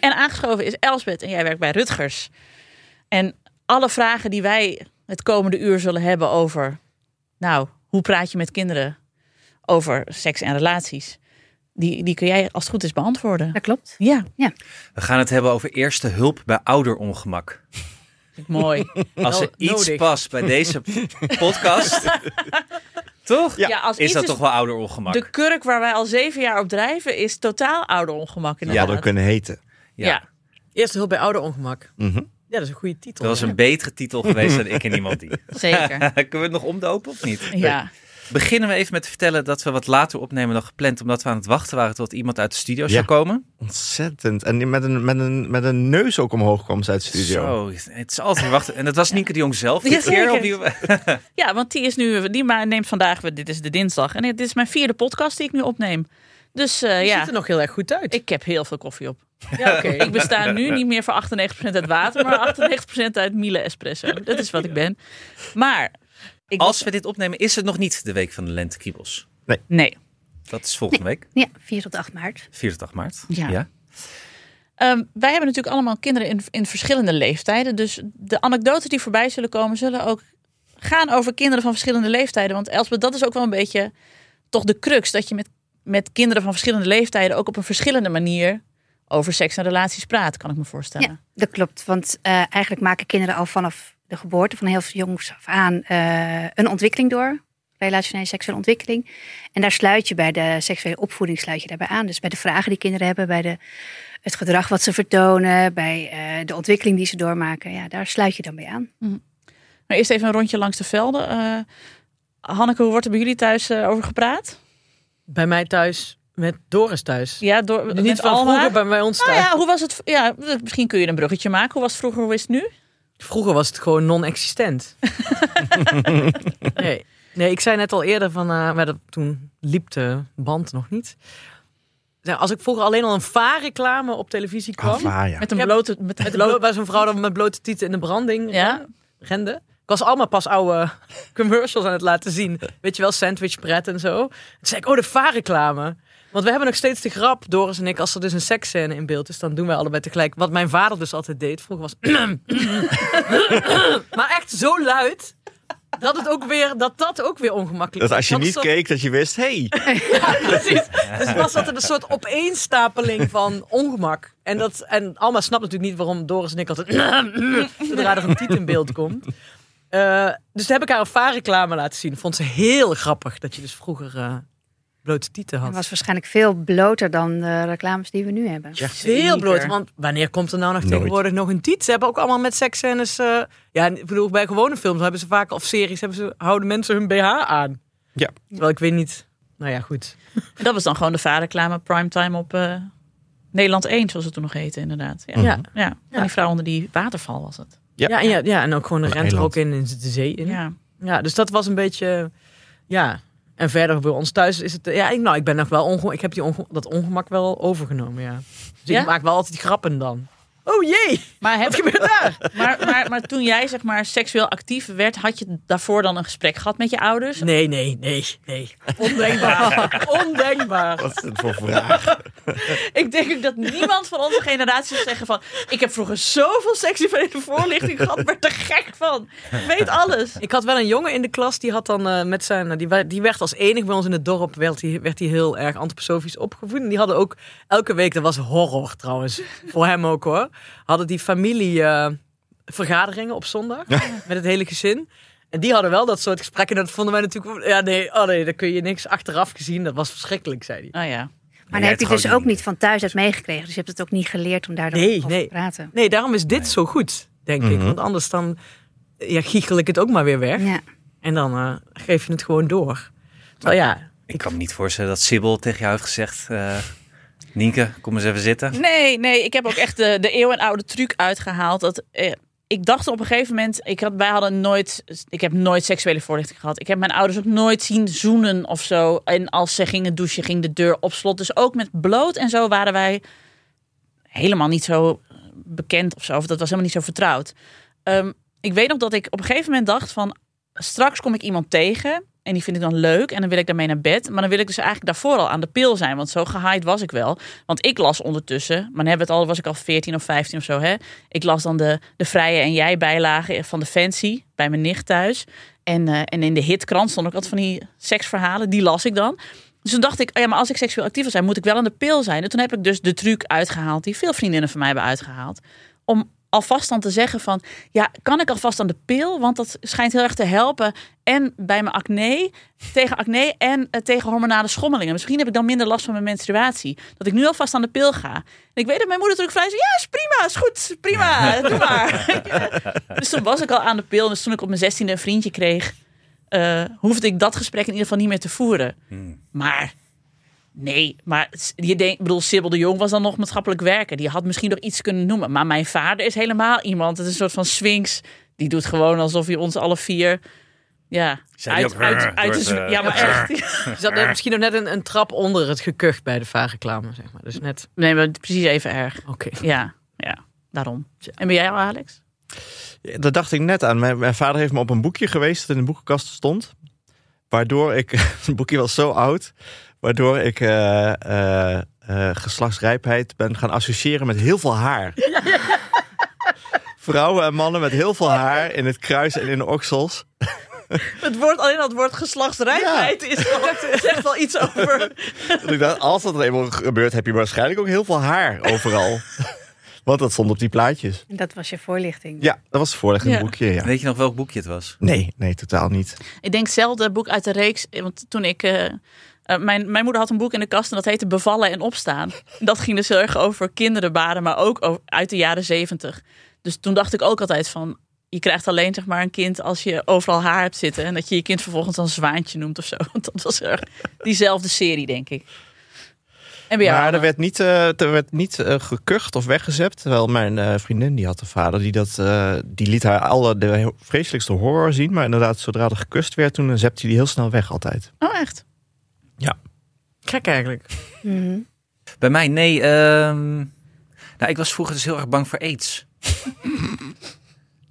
En aangeschoven is Elsbeth en jij werkt bij Rutgers. En alle vragen die wij het komende uur zullen hebben over, nou, hoe praat je met kinderen over seks en relaties, die, die kun jij als het goed is beantwoorden. Dat klopt. Ja, We gaan het hebben over eerste hulp bij ouderongemak. mooi. Als er No- iets nodig. past bij deze podcast, toch? Ja, als Is dat is- toch wel ouderongemak? De kurk waar wij al zeven jaar op drijven is totaal ouderongemak Dat inderdaad. hadden we kunnen heten. Ja. Ja. Eerste hulp bij ouderongemak. Mhm. Ja, dat is een goede titel. Dat was een betere titel geweest dan ik en iemand die. zeker. Kunnen we het nog omdopen of niet? Ja. Beginnen we even met te vertellen dat we wat later opnemen dan gepland, omdat we aan het wachten waren tot iemand uit de studio Ja. zou komen. Ontzettend. En die met een, met, een, met een neus ook omhoog kwam ze uit de studio. Zo, het is altijd wachten. En dat was Nienke de Jong zelf. Ja, keer die- ja, want die is nu, die ma- neemt vandaag, dit is de dinsdag. En dit is mijn vierde podcast die ik nu opneem. Dus eh, Je ja, ziet er nog heel erg goed uit. ik heb heel veel koffie op. ja, oké. Ik besta nu niet meer voor 98% uit water, maar 98% uit Miele Espresso. Dat is wat ik ben. Maar, ik Als we dit opnemen, is het nog niet de week van de lentekriebels. Nee. Dat is volgende week, Ja, 4 tot 8 maart. 4 maart. Ja. Ehm, wij hebben natuurlijk allemaal kinderen in, in verschillende leeftijden. Dus de anekdotes die voorbij zullen komen, zullen ook gaan over kinderen van verschillende leeftijden. Want Elspeth, dat is ook wel een beetje toch de crux. Dat je met, met kinderen van verschillende leeftijden ook op een verschillende manier over seks en relaties praat, kan ik me voorstellen. Ja, dat klopt. Want eh, eigenlijk maken kinderen al vanaf de geboorte, van heel jongs af aan, eh, een ontwikkeling door. Relationele seksuele ontwikkeling. En daar sluit je bij de seksuele opvoeding sluit je daarbij aan. Dus bij de vragen die kinderen hebben, bij de, het gedrag wat ze vertonen, bij eh, de ontwikkeling die ze doormaken. Ja, daar sluit je dan bij aan. Maar eerst even een rondje langs de velden. Eh, Hanneke, hoe wordt er bij jullie thuis over gepraat? Bij mij thuis, met Doris thuis. Ja, door, Niet van Alma? vroeger bij mij ons Nou thuis. ja, hoe was het? Ja, misschien kun je een bruggetje maken. Hoe was het vroeger? Hoe is het nu? Vroeger was het gewoon non-existent. nee. nee, ik zei net al eerder van, eh, maar dat, toen liep de band nog niet. Nou, Als ik vroeger alleen al een vaarreclame op televisie kwam. Ah, ja. Met een blote... Met, met waar zo'n vrouw dan met blote tieten in de branding Ja? rende. Ik was allemaal pas oude commercials aan het laten zien. Weet je wel, sandwich pret en zo. Toen zei ik, oh, de vaarreclame. Want we hebben nog steeds de grap, Doris en ik, als er dus een seksscène in beeld is, dan doen wij allebei tegelijk. Wat mijn vader dus altijd deed. Vroeger was. maar echt zo luid. Dat, het ook weer, dat dat ook weer ongemakkelijk Dat was. als je Dat niet is keek, dat je wist, hey, ja, precies. Dus het was altijd een soort opeenstapeling van ongemak. En, dat, en Alma snapt natuurlijk niet waarom Doris en ik altijd... zodra er een tiet in beeld komt. Eh, dus toen heb ik haar een vaarreclame laten zien. Vond ze heel grappig dat je dus vroeger eh, blote tieten Dat had. was waarschijnlijk veel bloter dan de reclames die we nu hebben. Veel bloot. Want wanneer komt er nou nog Nooit. tegenwoordig nog een tiet? Ze hebben ook allemaal met seksscènes... eh ja, ik bedoel, bij gewone films hebben ze vaak... Of series hebben ze, houden mensen hun BH aan. Ja. Terwijl ik weet niet... Nou ja, goed. En dat was dan gewoon de vaarreclame primetime op eh, Nederland 1, zoals het toen nog heette, inderdaad. Ja, Ja. ja. van die vrouw onder die waterval was het. Ja. Ja, en, ja, ja, en ook gewoon de rent er ook in en zit de zee in. Ja. Ja. dus dat was een beetje, ja. En verder bij ons thuis is het, ja, ik, nou, ik ben nog wel onge ik heb die onge dat ongemak wel overgenomen, ja. Dus Ja? ik maak wel altijd die grappen dan. Oh jee, Maar, heb, wat gebeurt daar? maar, maar, maar toen jij zeg maar seksueel actief werd, had je daarvoor dan een gesprek gehad met je ouders? Nee, nee, nee, nee. Ondenkbaar. Ondenkbaar. wat is het voor vraag? Ik denk ook dat niemand van onze generatie zou zeggen van... ik heb vroeger zoveel seksuele voorlichting gehad, maar te gek van. Ik weet alles. Ik had wel een jongen in de klas, die had dan eh, met zijn, die, wa- die werd als enig bij ons in het dorp, werd hij werd hij heel erg antroposofisch opgevoed. En die hadden ook elke week, dat was horror trouwens, voor hem ook hoor, hadden die familie eh, vergaderingen op zondag met het hele gezin. En die hadden wel dat soort gesprekken. Dat vonden wij natuurlijk. Ja, nee, oh nee, daar kun je niks achteraf gezien. Dat was verschrikkelijk, zei hij. Oh ja. Maar dan heb je het dus ook niet van thuis uit meegekregen. Dus je hebt het ook niet geleerd om daar dan Nee, over nee. te praten. Nee, daarom is dit zo goed, denk ik. Mhm. Want anders dan. ja, giechel ik het ook maar weer weg. Ja. En dan eh, geef je het gewoon door. Terwijl ja, Ik kan me niet voorstellen dat Sibyl tegen jou heeft gezegd... eh Nienke, kom eens even zitten. Nee, nee, ik heb ook echt de, de eeuwenoude truc uitgehaald. Dat, eh, ik dacht op een gegeven moment, ik had, wij hadden nooit, ik heb nooit seksuele voorlichting gehad. Ik heb mijn ouders ook nooit zien zoenen of zo. En als ze gingen douchen, ging de deur op slot. Dus ook met bloot en zo waren wij helemaal niet zo bekend of zo. Of dat was helemaal niet zo vertrouwd. Ehm, ik weet nog dat ik op een gegeven moment dacht van, straks kom ik iemand tegen. En die vind ik dan leuk en dan wil ik daarmee naar bed. Maar dan wil ik dus eigenlijk daarvoor al aan de pil zijn. Want zo gehaaid was ik wel. Want ik las ondertussen, maar dan hebben het al, was ik al 14 of 15 of zo. Hè? Ik las dan de, de Vrije en Jij bijlagen van de Fancy bij mijn nicht thuis. En, eh, en in de hitkrant stond ook altijd van die seksverhalen. Die las ik dan. Dus toen dacht ik, oh ja, maar als ik seksueel actief wil zijn, moet ik wel aan de pil zijn. En toen heb ik dus de truc uitgehaald, die veel vriendinnen van mij hebben uitgehaald. Om alvast dan te zeggen van, ja, kan ik alvast aan de pil? Want dat schijnt heel erg te helpen. En bij mijn acne, tegen acne en eh, tegen hormonale schommelingen. Misschien heb ik dan minder last van mijn menstruatie. Dat ik nu alvast aan de pil ga. En ik weet dat mijn moeder natuurlijk vrij zei, ja, is prima, is goed, prima, doe maar. dus toen was ik al aan de pil. Dus toen ik op mijn zestiende een vriendje kreeg, eh, hoefde ik dat gesprek in ieder geval niet meer te voeren. Maar nee, maar je denkt, ik bedoel, Sibyl de Jong was dan nog maatschappelijk werken. Die had misschien nog iets kunnen noemen. Maar mijn vader is helemaal iemand. Het is een soort van swings. Die doet gewoon alsof hij ons alle vier. Ja, uit, ook, uit, "Rrr", uit, de- het, ja, maar echt. je zat net misschien nog net een, een trap onder het gekucht bij de vaarreclame, zeg maar. Dus net, Nee, maar precies even erg. oké. Ja, ja, daarom. En ben jij al, Alex? Ja, Daar dacht ik net aan. Mijn, mijn vader heeft me op een boekje geweest dat in de boekenkast stond. Waardoor ik, het boekje was zo oud, waardoor ik eh, eh, eh, geslachtsrijpheid ben gaan associëren met heel veel haar. Vrouwen en mannen met heel veel haar in het kruis en in de oksels. Het woord, alleen dat woord geslachtsrijpheid is zegt wel iets over. Dat ik dacht, als dat eenmaal gebeurt, heb je waarschijnlijk ook heel veel haar overal. Want dat stond op die plaatjes. En dat was je voorlichting. Ja, dat was het Ja. boekje. Ja. Weet je nog welk boekje het was? Nee, nee, totaal niet. Ik denk hetzelfde boek uit de reeks. Want toen ik. eh, eh, mijn, mijn moeder had een boek in de kast en dat heette Bevallen en Opstaan. Dat ging dus heel erg over kinderen baren, maar ook over, uit de jaren zeventig. Dus toen dacht ik ook altijd van. Je krijgt alleen zeg maar een kind als je overal haar hebt zitten. En dat je je kind vervolgens dan Zwaantje noemt of zo. Want dat was erg diezelfde serie, denk ik. En bij jou, maar er Anne? werd niet, eh, er werd niet eh, gekucht of weggezept. Terwijl mijn eh, vriendin, die had een vader, die, dat, eh, die liet haar alle de vreselijkste horror zien. Maar inderdaad, zodra er gekust werd, toen zepte hij die heel snel weg altijd. Oh, echt? Gek eigenlijk. Mhm. Bij mij, nee. ehm, nou, ik was vroeger dus heel erg bang voor aids. Ja,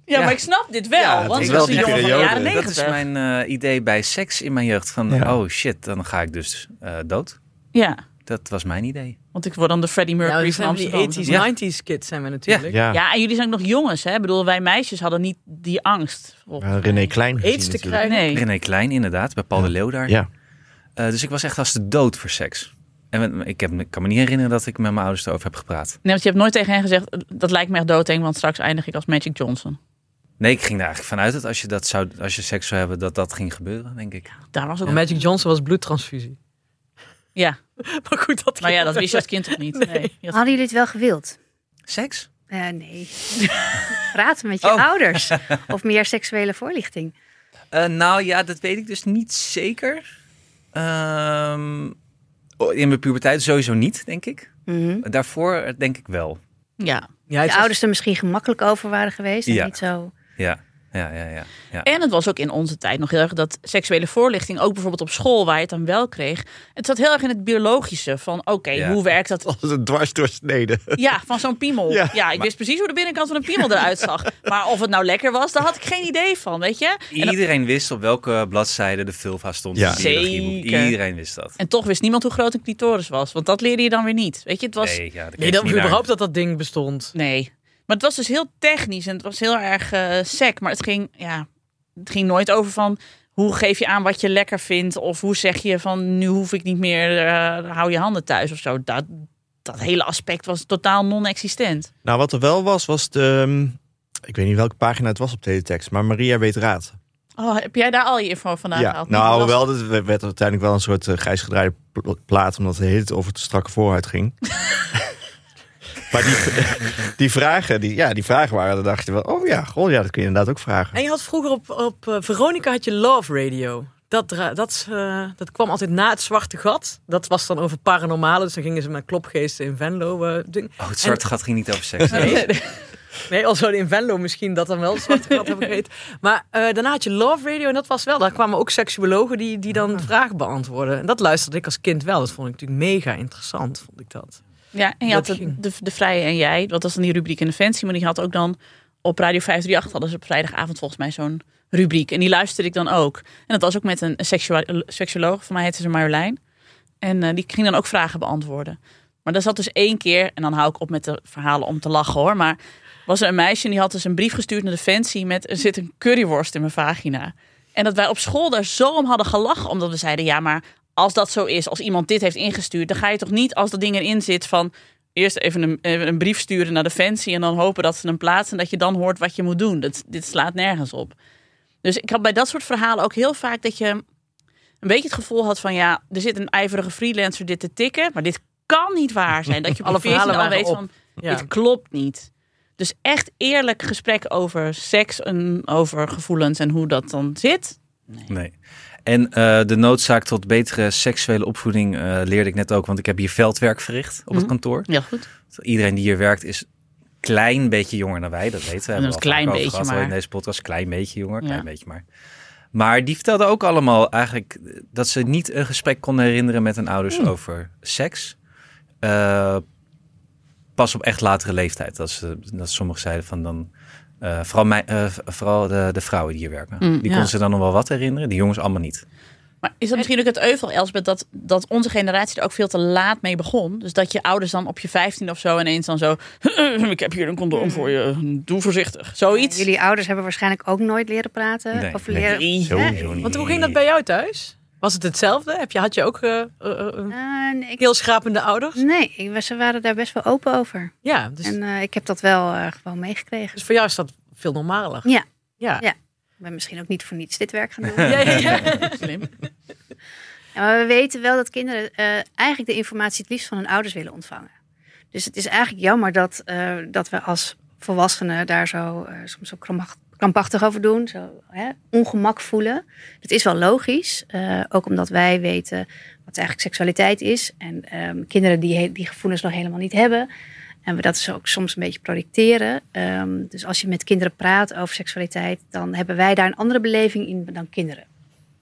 Ja. maar ik snap dit wel. Ja, want ik wel was een die jongen van de jaren Dat negentig. is mijn eh, idee bij seks in mijn jeugd. Van, Ja. oh shit, dan ga ik dus eh, dood. Ja, Dat was mijn idee. want ik word dan de Freddie Ja, Mercury we van zijn die Amsterdam. 80s, Ja. 90s kids zijn we natuurlijk. Ja, Ja, en jullie zijn ook nog jongens, hè? Ik bedoel, wij meisjes hadden niet die angst. Ja, René Klein Aids te natuurlijk. krijgen. Nee. René Klein, inderdaad, bij Paul de Leeuw daar. Ja. Eh, dus ik was echt als de dood voor seks. En met- ik, heb, ik kan me niet herinneren dat ik met mijn ouders erover heb gepraat. Nee, want je hebt nooit tegen hen gezegd, dat lijkt me echt doodeng, want straks eindig ik als Magic Johnson. Nee, ik ging er eigenlijk vanuit dat als je, dat zou, als je seks zou hebben, dat dat ging gebeuren, denk ik. Daar was ook... Maar Magic Johnson was bloedtransfusie. Ja, Maar goed, dat maar ja, dat wist je als kind toch niet? Nee. Had- Hadden jullie het wel gewild? Seks? Eh, nee. Praten met je Oh. ouders. Of meer seksuele voorlichting. Eh, nou ja, dat weet ik dus niet zeker. Ehm, in mijn puberteit sowieso niet, denk ik. Mhm. Daarvoor denk ik wel. Ja. Ja, De ouders er misschien gemakkelijk over waren geweest. En Ja. niet zo... Ja, ja, ja, ja. ja. En het was ook in onze tijd nog heel erg dat seksuele voorlichting, ook bijvoorbeeld op school waar je het dan wel kreeg. Het zat heel erg in het biologische van, oké, Ja. hoe werkt dat? Als een dwars doorsneden. Ja, van zo'n piemel. Ja, Ja. ik wist precies hoe de binnenkant van een piemel eruit zag. Maar of het nou lekker was, daar had ik geen idee van, weet je? En, Iedereen wist op welke bladzijde de vulva stond. Ja. Zeker. Iedereen wist dat. en toch wist niemand hoe groot een clitoris was, want dat leerde je dan weer niet. Weet je, het was... Nee, ja, keek Nee, je dat überhaupt dat dat ding bestond. Nee. Maar het was dus heel technisch en het was heel erg eh sec. Maar het ging, ja, het ging nooit over van hoe geef je aan wat je lekker vindt. Of hoe zeg je van nu hoef ik niet meer, eh, hou je handen thuis of zo. Dat, dat hele aspect was totaal non-existent. Nou, wat er wel was, was de... mm, Ik weet niet welke pagina het was op teletext, maar Maria weet raad. Oh, heb jij daar al je info vandaan ja, gehaald? nou wel, het werd uiteindelijk wel een soort uh, grijs gedraaide pl- plaat, omdat het de hele tijd over het strakke vooruit ging. Maar die, die vragen, die, ja, die vragen waren, dan dacht je wel, oh ja, goh, ja, dat kun je inderdaad ook vragen. En je had vroeger op, op eh, Veronica had je Love Radio. Dat, dat, eh, dat kwam altijd na het zwarte gat. Dat was dan over paranormale. Dus dan gingen ze met klopgeesten in Venlo. eh ding. Oh, het zwarte gat ging niet over seks. Nee, nee al zouden in Venlo misschien dat dan wel het zwarte gat hebben gegeten. Maar eh, daarna had je Love Radio en dat was wel. Daar kwamen ook seksuologen die, die dan vragen beantwoorden. En dat luisterde ik als kind wel. Dat vond ik natuurlijk mega interessant, vond ik dat. Ja, en je had de, de, de Vrije en Jij. Dat was dan die rubriek in de Fancy. Maar die had ook dan op Radio 538 hadden ze op vrijdagavond volgens mij zo'n rubriek. En die luisterde ik dan ook. En dat was ook met een seksua- seksuoloog. Voor mij heette ze Marjolein. En eh, die ging dan ook vragen beantwoorden. Maar dat zat dus één keer. En dan hou ik op met de verhalen om te lachen hoor. Maar was er een meisje en die had dus een brief gestuurd naar de Fancy. Met er zit een curryworst in mijn vagina. En dat wij op school daar zo om hadden gelachen. Omdat we zeiden, ja maar als dat zo is. Als iemand dit heeft ingestuurd. Dan ga je toch niet als dat ding erin zit van eerst even een, even een brief sturen naar de fancy en dan hopen dat ze hem plaatsen en dat je dan hoort wat je moet doen. Dat, dit slaat nergens op. Dus ik had bij dat soort verhalen ook heel vaak dat je een beetje het gevoel had van ja, er zit een ijverige freelancer dit te tikken, maar dit kan niet waar zijn. Dat je op Alle je 14 verhalen al weet op. van Ja. dit klopt niet. Dus echt eerlijk gesprek over seks en over gevoelens en hoe dat dan zit. Nee. En eh, de noodzaak tot betere seksuele opvoeding eh, leerde ik net ook, want ik heb hier veldwerk verricht op het Mhm. kantoor. Ja, goed. Iedereen die hier werkt is klein beetje jonger dan wij, dat weten we. Dat al klein beetje gehad, maar. In deze podcast, klein beetje jonger, Ja. klein beetje maar. Maar die vertelden ook allemaal eigenlijk dat ze niet een gesprek konden herinneren met hun ouders Hmm. over seks. Eh, pas op echt latere leeftijd. Dat, ze, dat sommigen zeiden van dan... eh, vooral mij, eh, vooral de, de vrouwen die hier werken. Mm, die ja. konden ze dan nog wel wat herinneren. Die jongens allemaal niet. Maar is dat misschien ook het euvel, Elsbeth, dat, dat onze generatie er ook veel te laat mee begon? Dus dat je ouders dan op je 15 of zo ineens dan zo... ik heb hier een condoom voor je, doe voorzichtig. Zoiets. Jullie ouders hebben waarschijnlijk ook nooit leren praten. Nee, of leren... Nee. Niet. Want hoe ging dat bij jou thuis? Was het hetzelfde? Heb je, had je ook eh, eh, eh, Eh, nee, ik- heel schrapende ouders? nee, ik- ze waren daar best wel open over. Ja, dus, En eh, ik heb dat wel eh, gewoon meegekregen. dus voor jou is dat veel normaler. Ja. Ja. Ja. Ik ben misschien ook niet voor niets dit werk gaan doen. Ja, ja, ja. Slim. Ja, maar we weten wel dat kinderen eh, eigenlijk de informatie het liefst van hun ouders willen ontvangen. Dus het is eigenlijk jammer dat, eh, dat we als volwassenen daar zo eh, soms zo krampachtig over doen. Zo hè, ongemak voelen. Dat is wel logisch. eh, ook omdat wij weten wat eigenlijk seksualiteit is. En ehm, kinderen die die gevoelens nog helemaal niet hebben. En we dat dus ook soms een beetje projecteren. Ehm, dus als je met kinderen praat over seksualiteit, dan hebben wij daar een andere beleving in dan kinderen.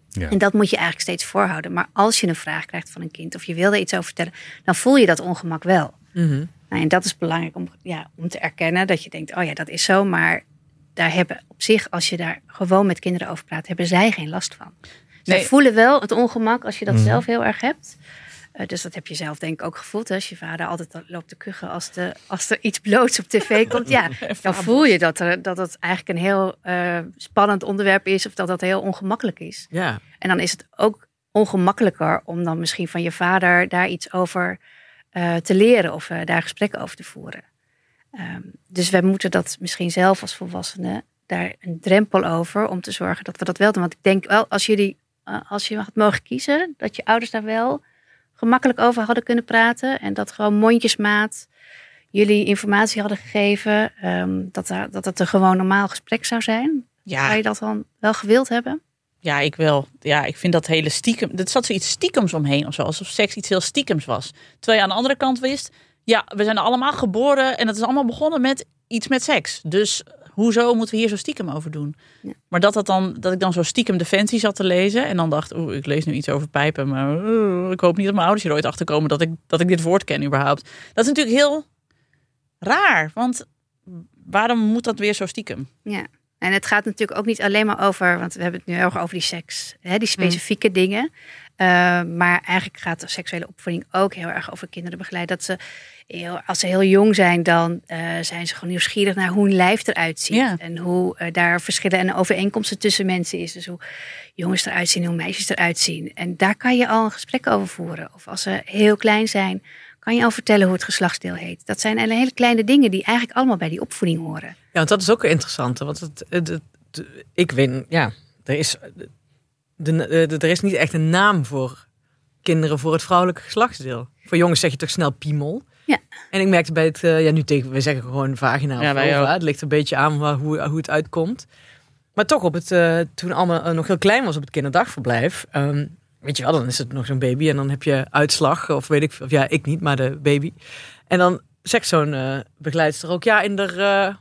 Ja. En dat moet je eigenlijk steeds voorhouden. Maar als je een vraag krijgt van een kind of je wil er iets over vertellen, dan voel je dat ongemak wel. Mhm. Nou, en dat is belangrijk om, ja, om te erkennen dat je denkt, oh ja, dat is zo. Maar daar hebben op zich, als je daar gewoon met kinderen over praat, hebben zij geen last van. Zij Nee. voelen wel het ongemak als je dat Mhm. zelf heel erg hebt. Eh, dus dat heb je zelf denk ik ook gevoeld. Hè? Als je vader altijd loopt te kuchen als, de, als er iets bloots op tv komt. Ja, dan voel je dat, er, dat het eigenlijk een heel eh, spannend onderwerp is. Of dat dat heel ongemakkelijk is. ja. En dan is het ook ongemakkelijker om dan misschien van je vader daar iets over eh, te leren of eh, daar gesprekken over te voeren. Ehm, dus wij moeten dat misschien zelf als volwassenen daar een drempel over om te zorgen dat we dat wel doen. Want ik denk wel, als jullie, eh, als je had mogen kiezen, dat je ouders daar wel gemakkelijk over hadden kunnen praten en dat gewoon mondjesmaat jullie informatie hadden gegeven, ehm, dat, dat het een gewoon normaal gesprek zou zijn. Zou Ja, je dat dan wel gewild hebben? ja, ik wel. Ja, ik vind dat hele stiekem. Er zat zoiets stiekems omheen of zo. Alsof seks iets heel stiekems was. Terwijl je aan de andere kant wist. Ja, we zijn allemaal geboren en het is allemaal begonnen met iets met seks. Dus hoezo moeten we hier zo stiekem over doen? Ja. Maar dat, dat, dan, dat ik dan zo stiekem Defensie zat te lezen. En dan dacht, oeh, ik lees nu iets over pijpen. Maar oeh, ik hoop niet dat mijn ouders hier ooit achter komen dat ik, dat ik dit woord ken überhaupt. Dat is natuurlijk heel raar. Want waarom moet dat weer zo stiekem? Ja, en het gaat natuurlijk ook niet alleen maar over, want we hebben het nu heel erg over die seks, hè, die specifieke dingen. Uh, maar eigenlijk gaat de seksuele opvoeding ook heel erg over kinderen begeleiden. Dat ze, heel, als ze heel jong zijn, dan uh, zijn ze gewoon nieuwsgierig naar hoe een lijf eruit ziet. Ja. En hoe uh, daar verschillen en overeenkomsten tussen mensen is. Dus hoe jongens eruit zien, hoe meisjes eruit zien. En daar kan je al een gesprek over voeren. Of als ze heel klein zijn, kan je al vertellen hoe het geslachtsdeel heet. Dat zijn hele kleine dingen die eigenlijk allemaal bij die opvoeding horen. Ja, want dat is ook interessant. Want het, het, het, het- ik weet, ja, er is, de, de, er is niet echt een naam voor kinderen voor het vrouwelijke geslachtsdeel. Voor jongens zeg je toch snel piemel. Ja. En ik merkte bij het, eh, ja nu tegen, we zeggen gewoon vagina of Ja, vulva. ook. Het ligt een beetje aan waar, hoe, hoe het uitkomt. Maar toch op het, eh, toen allemaal eh, nog heel klein was op het kinderdagverblijf. ehm, weet je wel, dan is het nog zo'n baby en dan heb je uitslag. Of weet ik, of ja, ik niet, maar de baby. En dan zegt zo'n eh begeleidster ook, ja, in de, eh,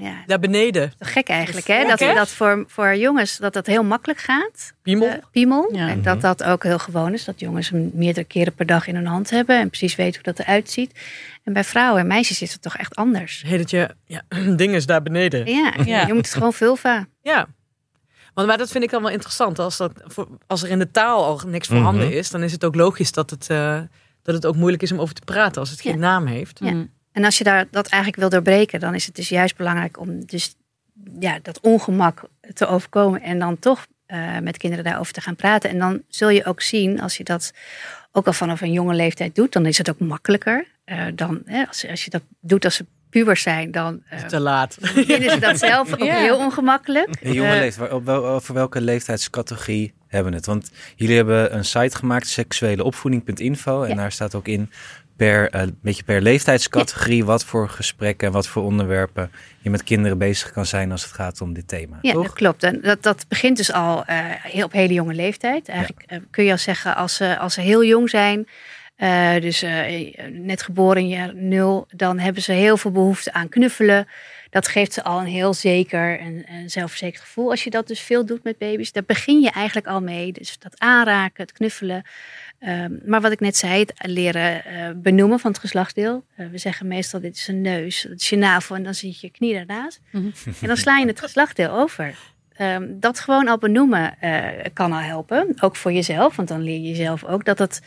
Ja, daar beneden. gek eigenlijk, hè? Dat, hè? dat voor, voor jongens dat dat heel makkelijk gaat. Piemel. eh, piemel. Ja. En dat dat ook heel gewoon is. Dat jongens hem meerdere keren per dag in hun hand hebben. En precies weten hoe dat eruit ziet. En bij vrouwen en meisjes is het toch echt anders. Heet het je, ja, ding is daar beneden. Ja, Ja. je moet het gewoon vulva. Ja. Want, maar dat vind ik dan wel interessant. Als, dat, voor- als er in de taal al niks voorhanden Mhm. is, dan is het ook logisch dat het, eh, dat het ook moeilijk is om over te praten als het geen Ja. naam heeft. Ja. Mm. En als je daar, dat eigenlijk wil doorbreken, dan is het dus juist belangrijk om dus, ja, dat ongemak te overkomen. En dan toch eh, met kinderen daarover te gaan praten. En dan zul je ook zien, als je dat ook al vanaf een jonge leeftijd doet, dan is het ook makkelijker. eh, dan, hè, als, als je dat doet als ze pubers zijn, dan eh, Te laat. vinden ze dat zelf ook Ja. heel ongemakkelijk. Een jonge leeftijd, over welke leeftijdscategorie hebben we het? Want jullie hebben een site gemaakt, seksueleopvoeding.info. En Ja. daar staat ook in per, eh, beetje per leeftijdscategorie wat voor gesprekken en wat voor onderwerpen je met kinderen bezig kan zijn als het gaat om dit thema. Ja, toch? dat klopt. En dat, dat begint dus al eh, heel, op hele jonge leeftijd. Eigenlijk eh, kun je al zeggen, als ze, als ze heel jong zijn, dus net geboren in jaar nul, dan hebben ze heel veel behoefte aan knuffelen. Dat geeft ze al een heel zeker en, en zelfverzekerd gevoel. Als je dat dus veel doet met baby's, daar begin je eigenlijk al mee. Dus dat aanraken, het knuffelen. Ehm, maar wat ik net zei, het leren eh, benoemen van het geslachtsdeel. Eh, we zeggen meestal, dit is een neus, dit is je navel en dan zit je knie daarnaast. Mhm. En dan sla je het geslachtsdeel over. Ehm, dat gewoon al benoemen eh, kan al helpen. Ook voor jezelf, want dan leer je jezelf ook dat het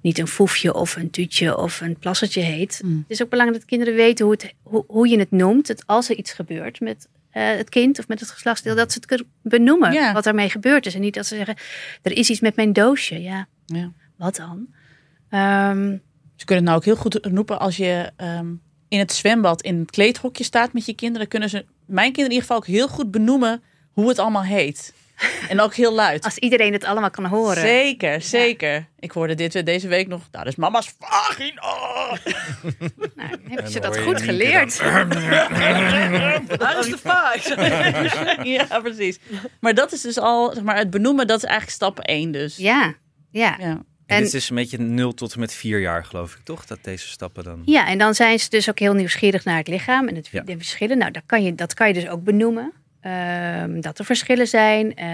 niet een foefje of een tuutje of een plassertje heet. Mm. Het is ook belangrijk dat kinderen weten hoe, het, hoe, hoe je het noemt. Als er iets gebeurt met het kind of met het geslachtsdeel, dat ze het kunnen benoemen Ja. wat ermee gebeurd is. En niet dat ze zeggen, er is iets met mijn doosje. Ja, Ja. Wat dan? Ehm, Ze kunnen het nou ook heel goed roepen als je ehm, in het zwembad in het kleedhokje staat met je kinderen. Kunnen ze, mijn kinderen in ieder geval ook heel goed benoemen hoe het allemaal heet. En ook heel luid. als iedereen het allemaal kan horen. Zeker, zeker. Ik hoorde dit deze week nog. Nou, dat is mama's vagina. Nou, heb je dat goed geleerd? Waar is de vaag? ja, precies. Maar dat is dus al, zeg maar, het benoemen, dat is eigenlijk stap 1 dus. Ja, ja. Ja. En En- dit is een beetje 0 tot en met 4 jaar, geloof ik, toch? Dat deze stappen dan. Ja, en dan zijn ze dus ook heel nieuwsgierig naar het lichaam en het, Ja. de verschillen. Nou, dat kan, je, dat kan je dus ook benoemen. Ehm, dat er verschillen zijn, eh,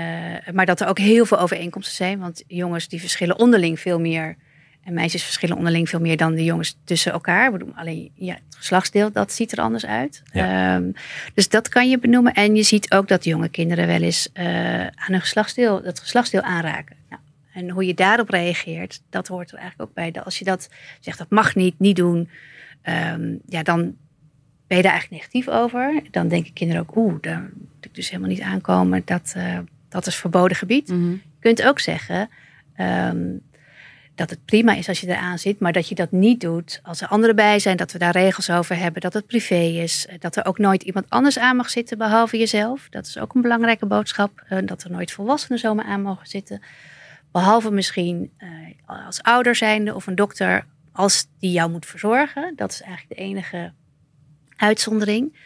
maar dat er ook heel veel overeenkomsten zijn. Want jongens die verschillen onderling veel meer. En meisjes verschillen onderling veel meer dan de jongens tussen elkaar. Alleen ja, het geslachtsdeel, dat ziet er anders uit. Ehm, dus dat kan je benoemen. En je ziet ook dat jonge kinderen wel eens eh, aan hun geslachtsdeel, dat geslachtsdeel aanraken. Nou, en hoe je daarop reageert, dat hoort er eigenlijk ook bij. Als je dat zegt, dat mag niet, niet doen. ehm, ja, dan ben je daar eigenlijk negatief over. Dan denken kinderen ook, oeh, daar moet ik dus helemaal niet aankomen. Dat, eh, dat is verboden gebied. Mhm. Je kunt ook zeggen ehm, dat het prima is als je eraan zit, maar dat je dat niet doet als er anderen bij zijn, dat we daar regels over hebben, dat het privé is, eh, dat er ook nooit iemand anders aan mag zitten behalve jezelf. Dat is ook een belangrijke boodschap, eh, dat er nooit volwassenen zomaar aan mogen zitten. Behalve misschien eh, als ouder zijnde of een dokter, als die jou moet verzorgen. Dat is eigenlijk de enige uitzondering.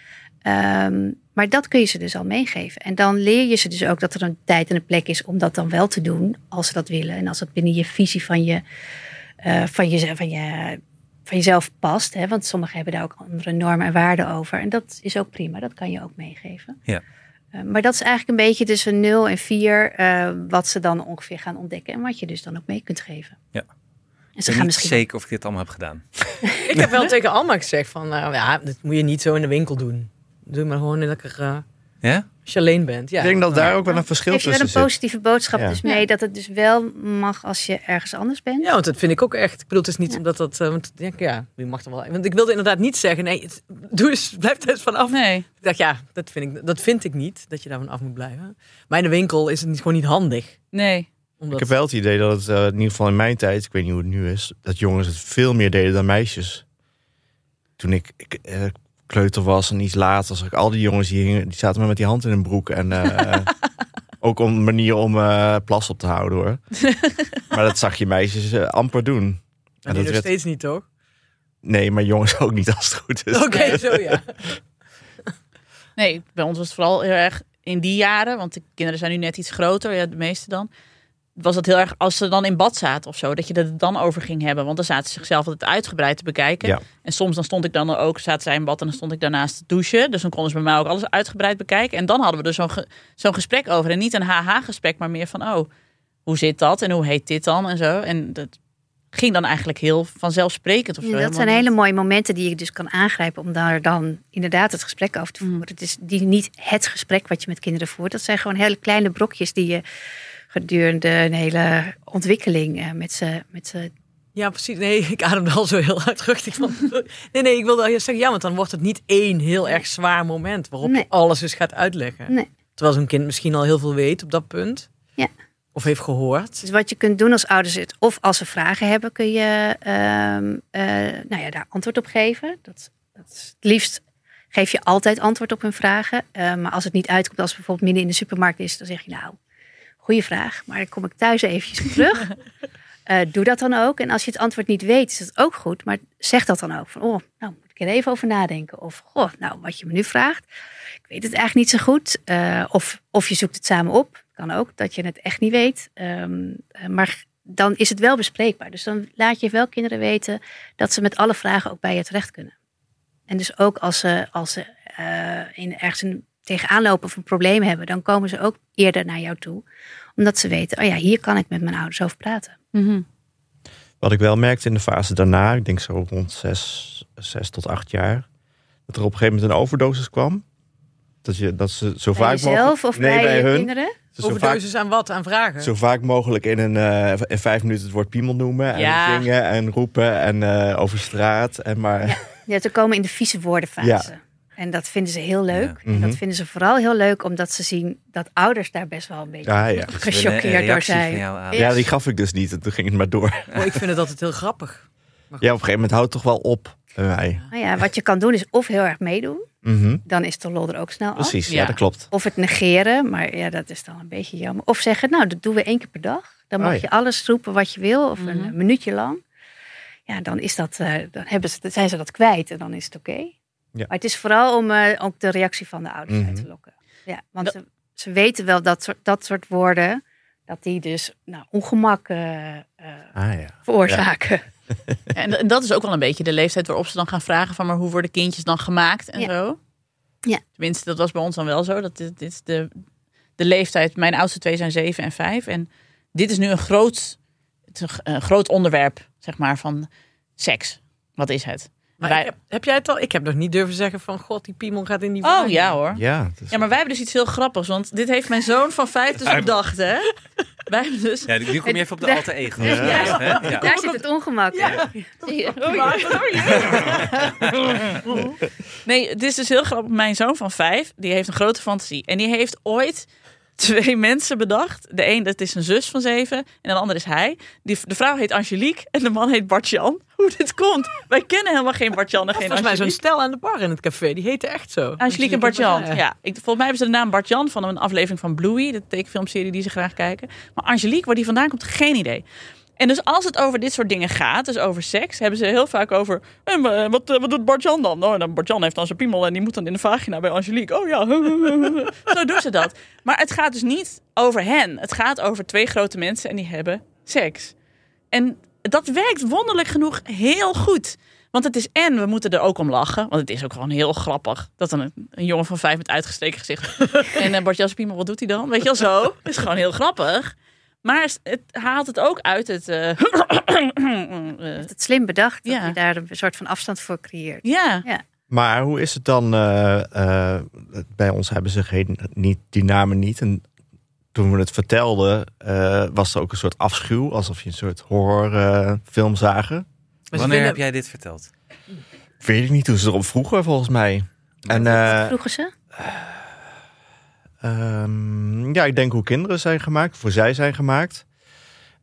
Ehm, maar dat kun je ze dus al meegeven. En dan leer je ze dus ook dat er een tijd en een plek is om dat dan wel te doen, als ze dat willen. En als het binnen je visie van, je, eh, van, van, je, van jezelf past. Hè? Want sommigen hebben daar ook andere normen en waarden over. En dat is ook prima, dat kan je ook meegeven. Ja. Eh, maar dat is eigenlijk een beetje tussen 0 en 4 eh, wat ze dan ongeveer gaan ontdekken. En wat je dus dan ook mee kunt geven. Ja. En Ik ze ben gaan niet misschien zeker of ik dit allemaal heb gedaan. Ik heb wel tegen Alma gezegd van, nou ja, dat moet je niet zo in de winkel doen. Doe maar gewoon lekker eh, Ja? als je alleen bent. Ja. Ik denk dat daar ook wel een verschil geef je wel tussen een zit. positieve boodschap Ja. dus mee. Dat het dus wel mag als je ergens anders bent. Ja, want dat vind ik ook echt. Ik bedoel, het is niet Ja. omdat dat. eh, want ik denk, ja, je mag er wel. Want ik wilde inderdaad niet zeggen, nee, het- doe eens, blijf er eens vanaf. Nee. Ik dacht, ja, dat vind ik, dat vind ik niet, dat je daarvan af moet blijven. Maar in de winkel is het niet, gewoon niet handig. Nee. Omdat, Ik heb wel het idee dat het, eh, in ieder geval in mijn tijd, ik weet niet hoe het nu is, dat jongens het veel meer deden dan meisjes. Toen ik, ik eh, kleuter was en iets later, zag ik al die jongens die, hingen, die zaten maar met die hand in hun broek. En eh, ook om een manier om eh, plas op te houden hoor. Maar dat zag je meisjes eh, amper doen. En dat nu nog werd- steeds niet, toch? Nee, maar jongens ook niet als het goed is. Oké, zo ja. Nee, bij ons was het vooral heel erg in die jaren, want de kinderen zijn nu net iets groter, ja, de meeste dan. Was dat heel erg als ze dan in bad zaten of zo, dat je het dan over ging hebben. Want dan zaten ze zichzelf altijd uitgebreid te bekijken. Ja. En soms dan stond ik dan ook, zaten zij in bad en dan stond ik daarnaast te douchen. Dus dan konden ze bij mij ook alles uitgebreid bekijken. En dan hadden we er zo'n ge- zo'n gesprek over. En niet een haha-gesprek, maar meer van, oh, hoe zit dat en hoe heet dit dan en zo. En dat ging dan eigenlijk heel vanzelfsprekend of zo. Ja, dat zijn hele mooie momenten die je dus kan aangrijpen om daar dan inderdaad het gesprek over te Mm. voeren. Het is die, niet het gesprek wat je met kinderen voert. Dat zijn gewoon hele kleine brokjes die je gedurende een hele ontwikkeling eh, met ze met ze Ja, precies. Nee, ik ademde al zo heel uitruchtig van. Nee, nee, ik wilde al zeggen, ja, want dan wordt het niet één heel erg zwaar moment waarop Nee. je alles dus gaat uitleggen. Nee. Terwijl zo'n kind misschien al heel veel weet op dat punt. Ja. Of heeft gehoord. Dus wat je kunt doen als ouders, het, of als ze vragen hebben, kun je ehm, eh, nou ja, daar antwoord op geven. Dat, dat is het liefst geef je altijd antwoord op hun vragen. Eh, maar als het niet uitkomt, als het bijvoorbeeld midden in de supermarkt is, dan zeg je nou, goede vraag, maar dan kom ik thuis eventjes op terug. Eh, doe dat dan ook. En als je het antwoord niet weet, is dat ook goed. Maar zeg dat dan ook. Van, oh, nou moet ik er even over nadenken. Of, goh, nou, wat je me nu vraagt, ik weet het eigenlijk niet zo goed. Eh, of, of je zoekt het samen op. Kan ook, dat je het echt niet weet. Ehm, eh, maar dan is het wel bespreekbaar. Dus dan laat je wel kinderen weten dat ze met alle vragen ook bij je terecht kunnen. En dus ook als ze, als ze in, ergens een, tegenaan lopen of een probleem hebben, dan komen ze ook eerder naar jou toe. Omdat ze weten, oh ja, hier kan ik met mijn ouders over praten. Mhm. Wat ik wel merkte in de fase daarna, ik denk zo rond zes, zes tot acht jaar, dat er op een gegeven moment een overdosis kwam. Dat, je, dat ze zo Bij vaak jezelf mogelijk... of nee, bij, hun. kinderen? Ze zo, vaak, Overdosis aan wat? Aan vragen? zo vaak mogelijk in, een, eh, in vijf minuten het woord piemel noemen. En Ja. zingen en roepen en eh, over straat. En maar, Ja. Ja, te komen in de vieze woordenfase. Ja. En dat vinden ze heel leuk. Ja. En dat Mhm. vinden ze vooral heel leuk omdat ze zien dat ouders daar best wel een beetje ja, ja. gechoqueerd door zijn. ja, die gaf ik dus niet. En toen ging het maar door. Oh, ik vind het altijd heel grappig. Ja, op een gegeven moment houdt het toch wel op mij. Nou ja, wat je kan doen is of heel erg meedoen. Mhm. Dan is de lol er ook snel af. Precies, ja. Ja. dat klopt. Of het negeren, maar ja, dat is dan een beetje jammer. Of zeggen, nou, dat doen we één keer per dag. Dan mag Oh ja. je alles roepen wat je wil, of Mhm. een minuutje lang. Ja, dan, is dat, eh, dan, hebben ze, dan zijn ze dat kwijt en dan is het oké. Maar het is vooral om eh, ook de reactie van de ouders Mhm. uit te lokken. Ja, want ze, ze weten wel dat soort, dat soort woorden, dat die dus nou, ongemak eh, eh, Ah ja. veroorzaken. En, en dat is ook wel een beetje de leeftijd waarop ze dan gaan vragen van maar hoe worden kindjes dan gemaakt en Ja. zo. Ja. Tenminste, dat was bij ons dan wel zo. Dat dit, dit is de, de leeftijd. Mijn oudste twee zijn zeven en vijf. En dit is nu een groot, een groot onderwerp, zeg maar, van seks. Wat is het? Maar Wij- heb, heb jij het al? Ik heb nog niet durven zeggen van, god, die piemel gaat in die Oh ja hoor. Ja, is- Ja, maar wij hebben dus iets heel grappigs. Want dit heeft mijn zoon van vijf dus bedacht, hè? Wij hebben dus... Ja, nu kom je even op de Ja. alter ego. Ja. Hè? Ja. Daar zit het ongemak. Nee, het is dus heel grappig. Mijn zoon van vijf, die heeft een grote fantasie. En die heeft ooit twee mensen bedacht. De een, dat is een zus van zeven. En de ander is hij. Die, de vrouw heet Angelique en de man heet Bartjan. Hoe dit komt. Wij kennen helemaal geen Bartjan en geen Volgens mij zo'n stel aan de bar in het café. Die heette echt zo. Angelique en Bartjan. Ja, ik, volgens mij hebben ze de naam Bartjan van een aflevering van Bluey, de tekenfilmserie die ze graag kijken. Maar Angelique, waar die vandaan komt, geen idee. En dus als het over dit soort dingen gaat, dus over seks, hebben ze heel vaak over. "Eh, wat, eh, wat doet Bartjan dan? Nou, dan Bartjan heeft dan zijn piemel en die moet dan in de vagina bij Angelique. Oh ja, zo doen ze dat. Maar het gaat dus niet over hen. Het gaat over twee grote mensen en die hebben seks. En dat werkt wonderlijk genoeg heel goed. Want het is en we moeten er ook om lachen. Want het is ook gewoon heel grappig. Dat een, een jongen van vijf met uitgestreken gezicht. en uh, Bart Piemel, wat doet hij dan? Weet je wel zo? Het is gewoon heel grappig. Maar het haalt het ook uit het. eh, heeft het slim bedacht dat Ja. je daar een soort van afstand voor creëert. ja. Maar hoe is het dan? eh, eh, bij ons hebben ze geen, niet, die namen niet. En toen we het vertelden, eh, was er ook een soort afschuw. Alsof je een soort horrorfilm zagen. Wanneer vinden- heb jij dit verteld? Weet ik niet toen ze erop vroegen, volgens mij. En eh, Vroegen ze? Ehm, ja, ik denk hoe kinderen zijn gemaakt, voor zij zijn gemaakt.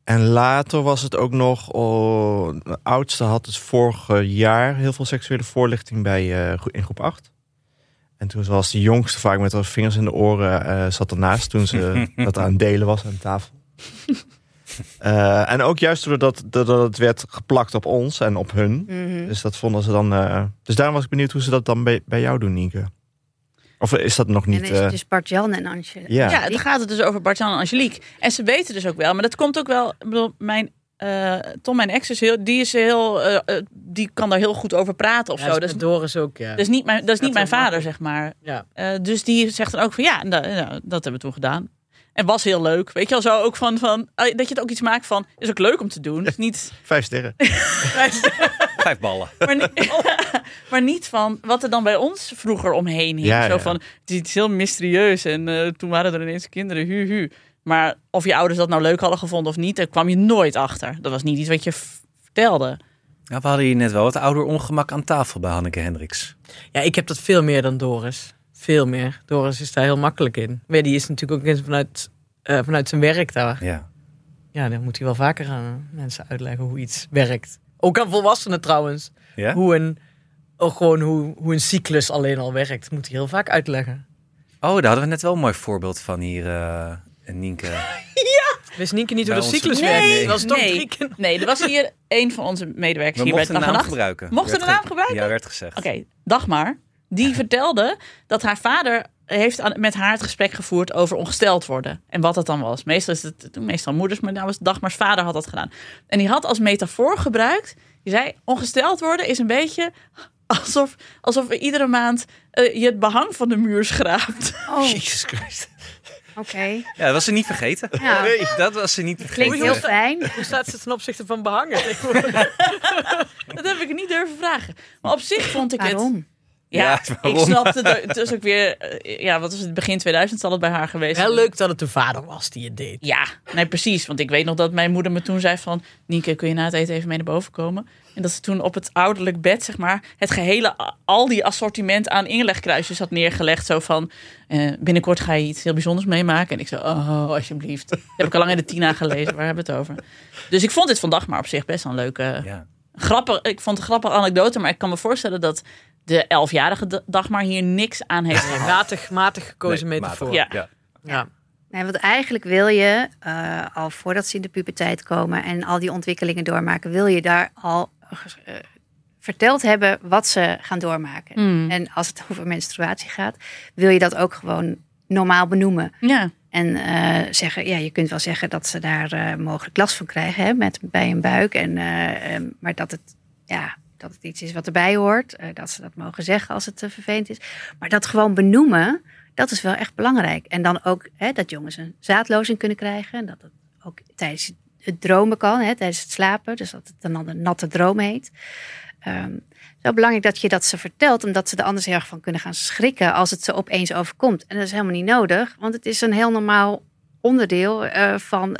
En later was het ook nog, oh, de oudste had het vorige jaar heel veel seksuele voorlichting bij, eh, gro- in groep 8. En toen was de jongste vaak met haar vingers in de oren, eh, zat ernaast toen ze dat aan het delen was aan tafel. Eh, en ook juist doordat dat, dat het werd geplakt op ons en op hun. Mhm. Dus dat vonden ze dan. eh, dus daarom was ik benieuwd hoe ze dat dan bij, bij jou doen, Nienke. Of is dat nog En niet? dan is het eh, dus Bart-Jan en Angela. Ja. Ja, dan gaat het dus over Bart-Jan en Angelique. En ze weten dus ook wel, maar dat komt ook wel. Ik bedoel, mijn, eh, Tom, mijn ex, is heel, die, is heel, eh, die kan daar heel goed over praten of Ja, zo. dat is Doris ook, ja. dat is niet mijn, dat is niet mijn vader, zeg maar. ja. Eh, dus die zegt dan ook van ja, nou, nou, dat hebben we toen gedaan. En was heel leuk. Weet je al zo ook van, van eh, dat je het ook iets maakt van is ook leuk om te doen. Dus niet, Vijf sterren. Vijf ballen. maar, niet, maar niet van wat er dan bij ons vroeger omheen hing. Ja, zo ja. van het is iets heel mysterieus en eh, toen waren er ineens kinderen, hu hu. Maar of je ouders dat nou leuk hadden gevonden of niet, daar kwam je nooit achter. Dat was niet iets wat je vertelde. Ja, we hadden hier net wel wat ouder ongemak aan tafel bij Hanneke Hendricks. ja, ik heb dat veel meer dan Doris. Veel meer. Doris is daar heel makkelijk in. Maar die is natuurlijk ook eens vanuit, eh, vanuit zijn werk daar. Ja. Ja, dan moet hij wel vaker aan mensen uitleggen hoe iets werkt. Ook aan volwassenen trouwens. Ja? Hoe een, ook gewoon hoe, hoe een cyclus alleen al werkt. Moet hij heel vaak uitleggen. Oh, daar hadden we net wel een mooi voorbeeld van hier, eh Nienke. Wist Nienke niet hoe de cyclus Nee, werkt? nee. Dat was toch Nee. Nee, er was hier een van onze medewerkers We hier bij mochten de Dag en naam Nacht. gebruiken. Mochten de naam ge- gebruiken? Ja, werd gezegd. Oké, Dagmar. Die vertelde dat haar vader heeft met haar het gesprek gevoerd over ongesteld worden. En wat dat dan was. Meestal is het meestal moeders, maar nou was Dagmars vader had dat gedaan. En die had als metafoor gebruikt. Die zei, ongesteld worden is een beetje alsof, alsof we iedere maand eh, je het behang van de muur schraapt. Oh, Jezus Christus. oké. Ja, dat was ze niet vergeten. Ja, Nee, dat was ze niet vergeten. klinkt heel fijn. Hoe staat ze ten opzichte van behangen? Dat heb ik niet durven vragen. Maar op zich vond ik het... Ja, Ja, ik snapte het. Is ook weer... eh, Ja, wat was het? Begin 2000 zal het bij haar geweest zijn. leuk dat het de vader was die het deed. Ja, nee, precies. Want ik weet nog dat mijn moeder me toen zei van... Nienke, kun je na het eten even mee naar boven komen? En dat ze toen op het ouderlijk bed, zeg maar... het gehele, al die assortiment aan inlegkruisjes had neergelegd. Zo van, eh, binnenkort ga je iets heel bijzonders meemaken. En ik zei, oh, alsjeblieft. Dat heb ik al lang in de Tina gelezen. Waar hebben we het over? Dus ik vond dit vandaag maar op zich best wel een leuke... Ja. Grappig, ik vond het een grappige anekdote. Maar ik kan me voorstellen dat de elfjarige Dagmar hier niks aan heeft gehad. Matig, matig gekozen Nee, metafoor. matig. Ja. Ja. Ja. Nee, want eigenlijk wil je, eh, al voordat ze in de puberteit komen en al die ontwikkelingen doormaken, wil je daar al eh, verteld hebben wat ze gaan doormaken. Hmm. En als het over menstruatie gaat, wil je dat ook gewoon normaal benoemen. Ja. En eh, zeggen, ja, je kunt wel zeggen dat ze daar eh, mogelijk last van krijgen hè, met, bij een buik. En, eh, eh, maar dat het, ja, dat het iets is wat erbij hoort. eh, dat ze dat mogen zeggen als het eh, vervelend is. Maar dat gewoon benoemen, dat is wel echt belangrijk. En dan ook hè, dat jongens een zaadlozing kunnen krijgen. En dat het ook tijdens het dromen kan, hè, tijdens het slapen. Dus dat het dan een natte droom heet. Zo belangrijk dat je dat ze vertelt, omdat ze er anders heel erg van kunnen gaan schrikken als het ze opeens overkomt. En dat is helemaal niet nodig, want het is een heel normaal onderdeel eh, van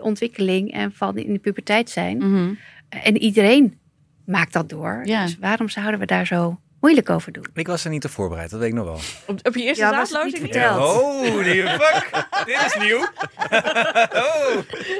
ontwikkeling en van in de puberteit zijn. Mhm. En iedereen maakt dat door. Ja. Dus waarom zouden we daar zo moeilijk over doen? Ik was er niet te voorbereid, dat weet ik nog wel. Op, op je eerste Ja, niet verteld? Oh, die fuck. Dit is nieuw. Oh,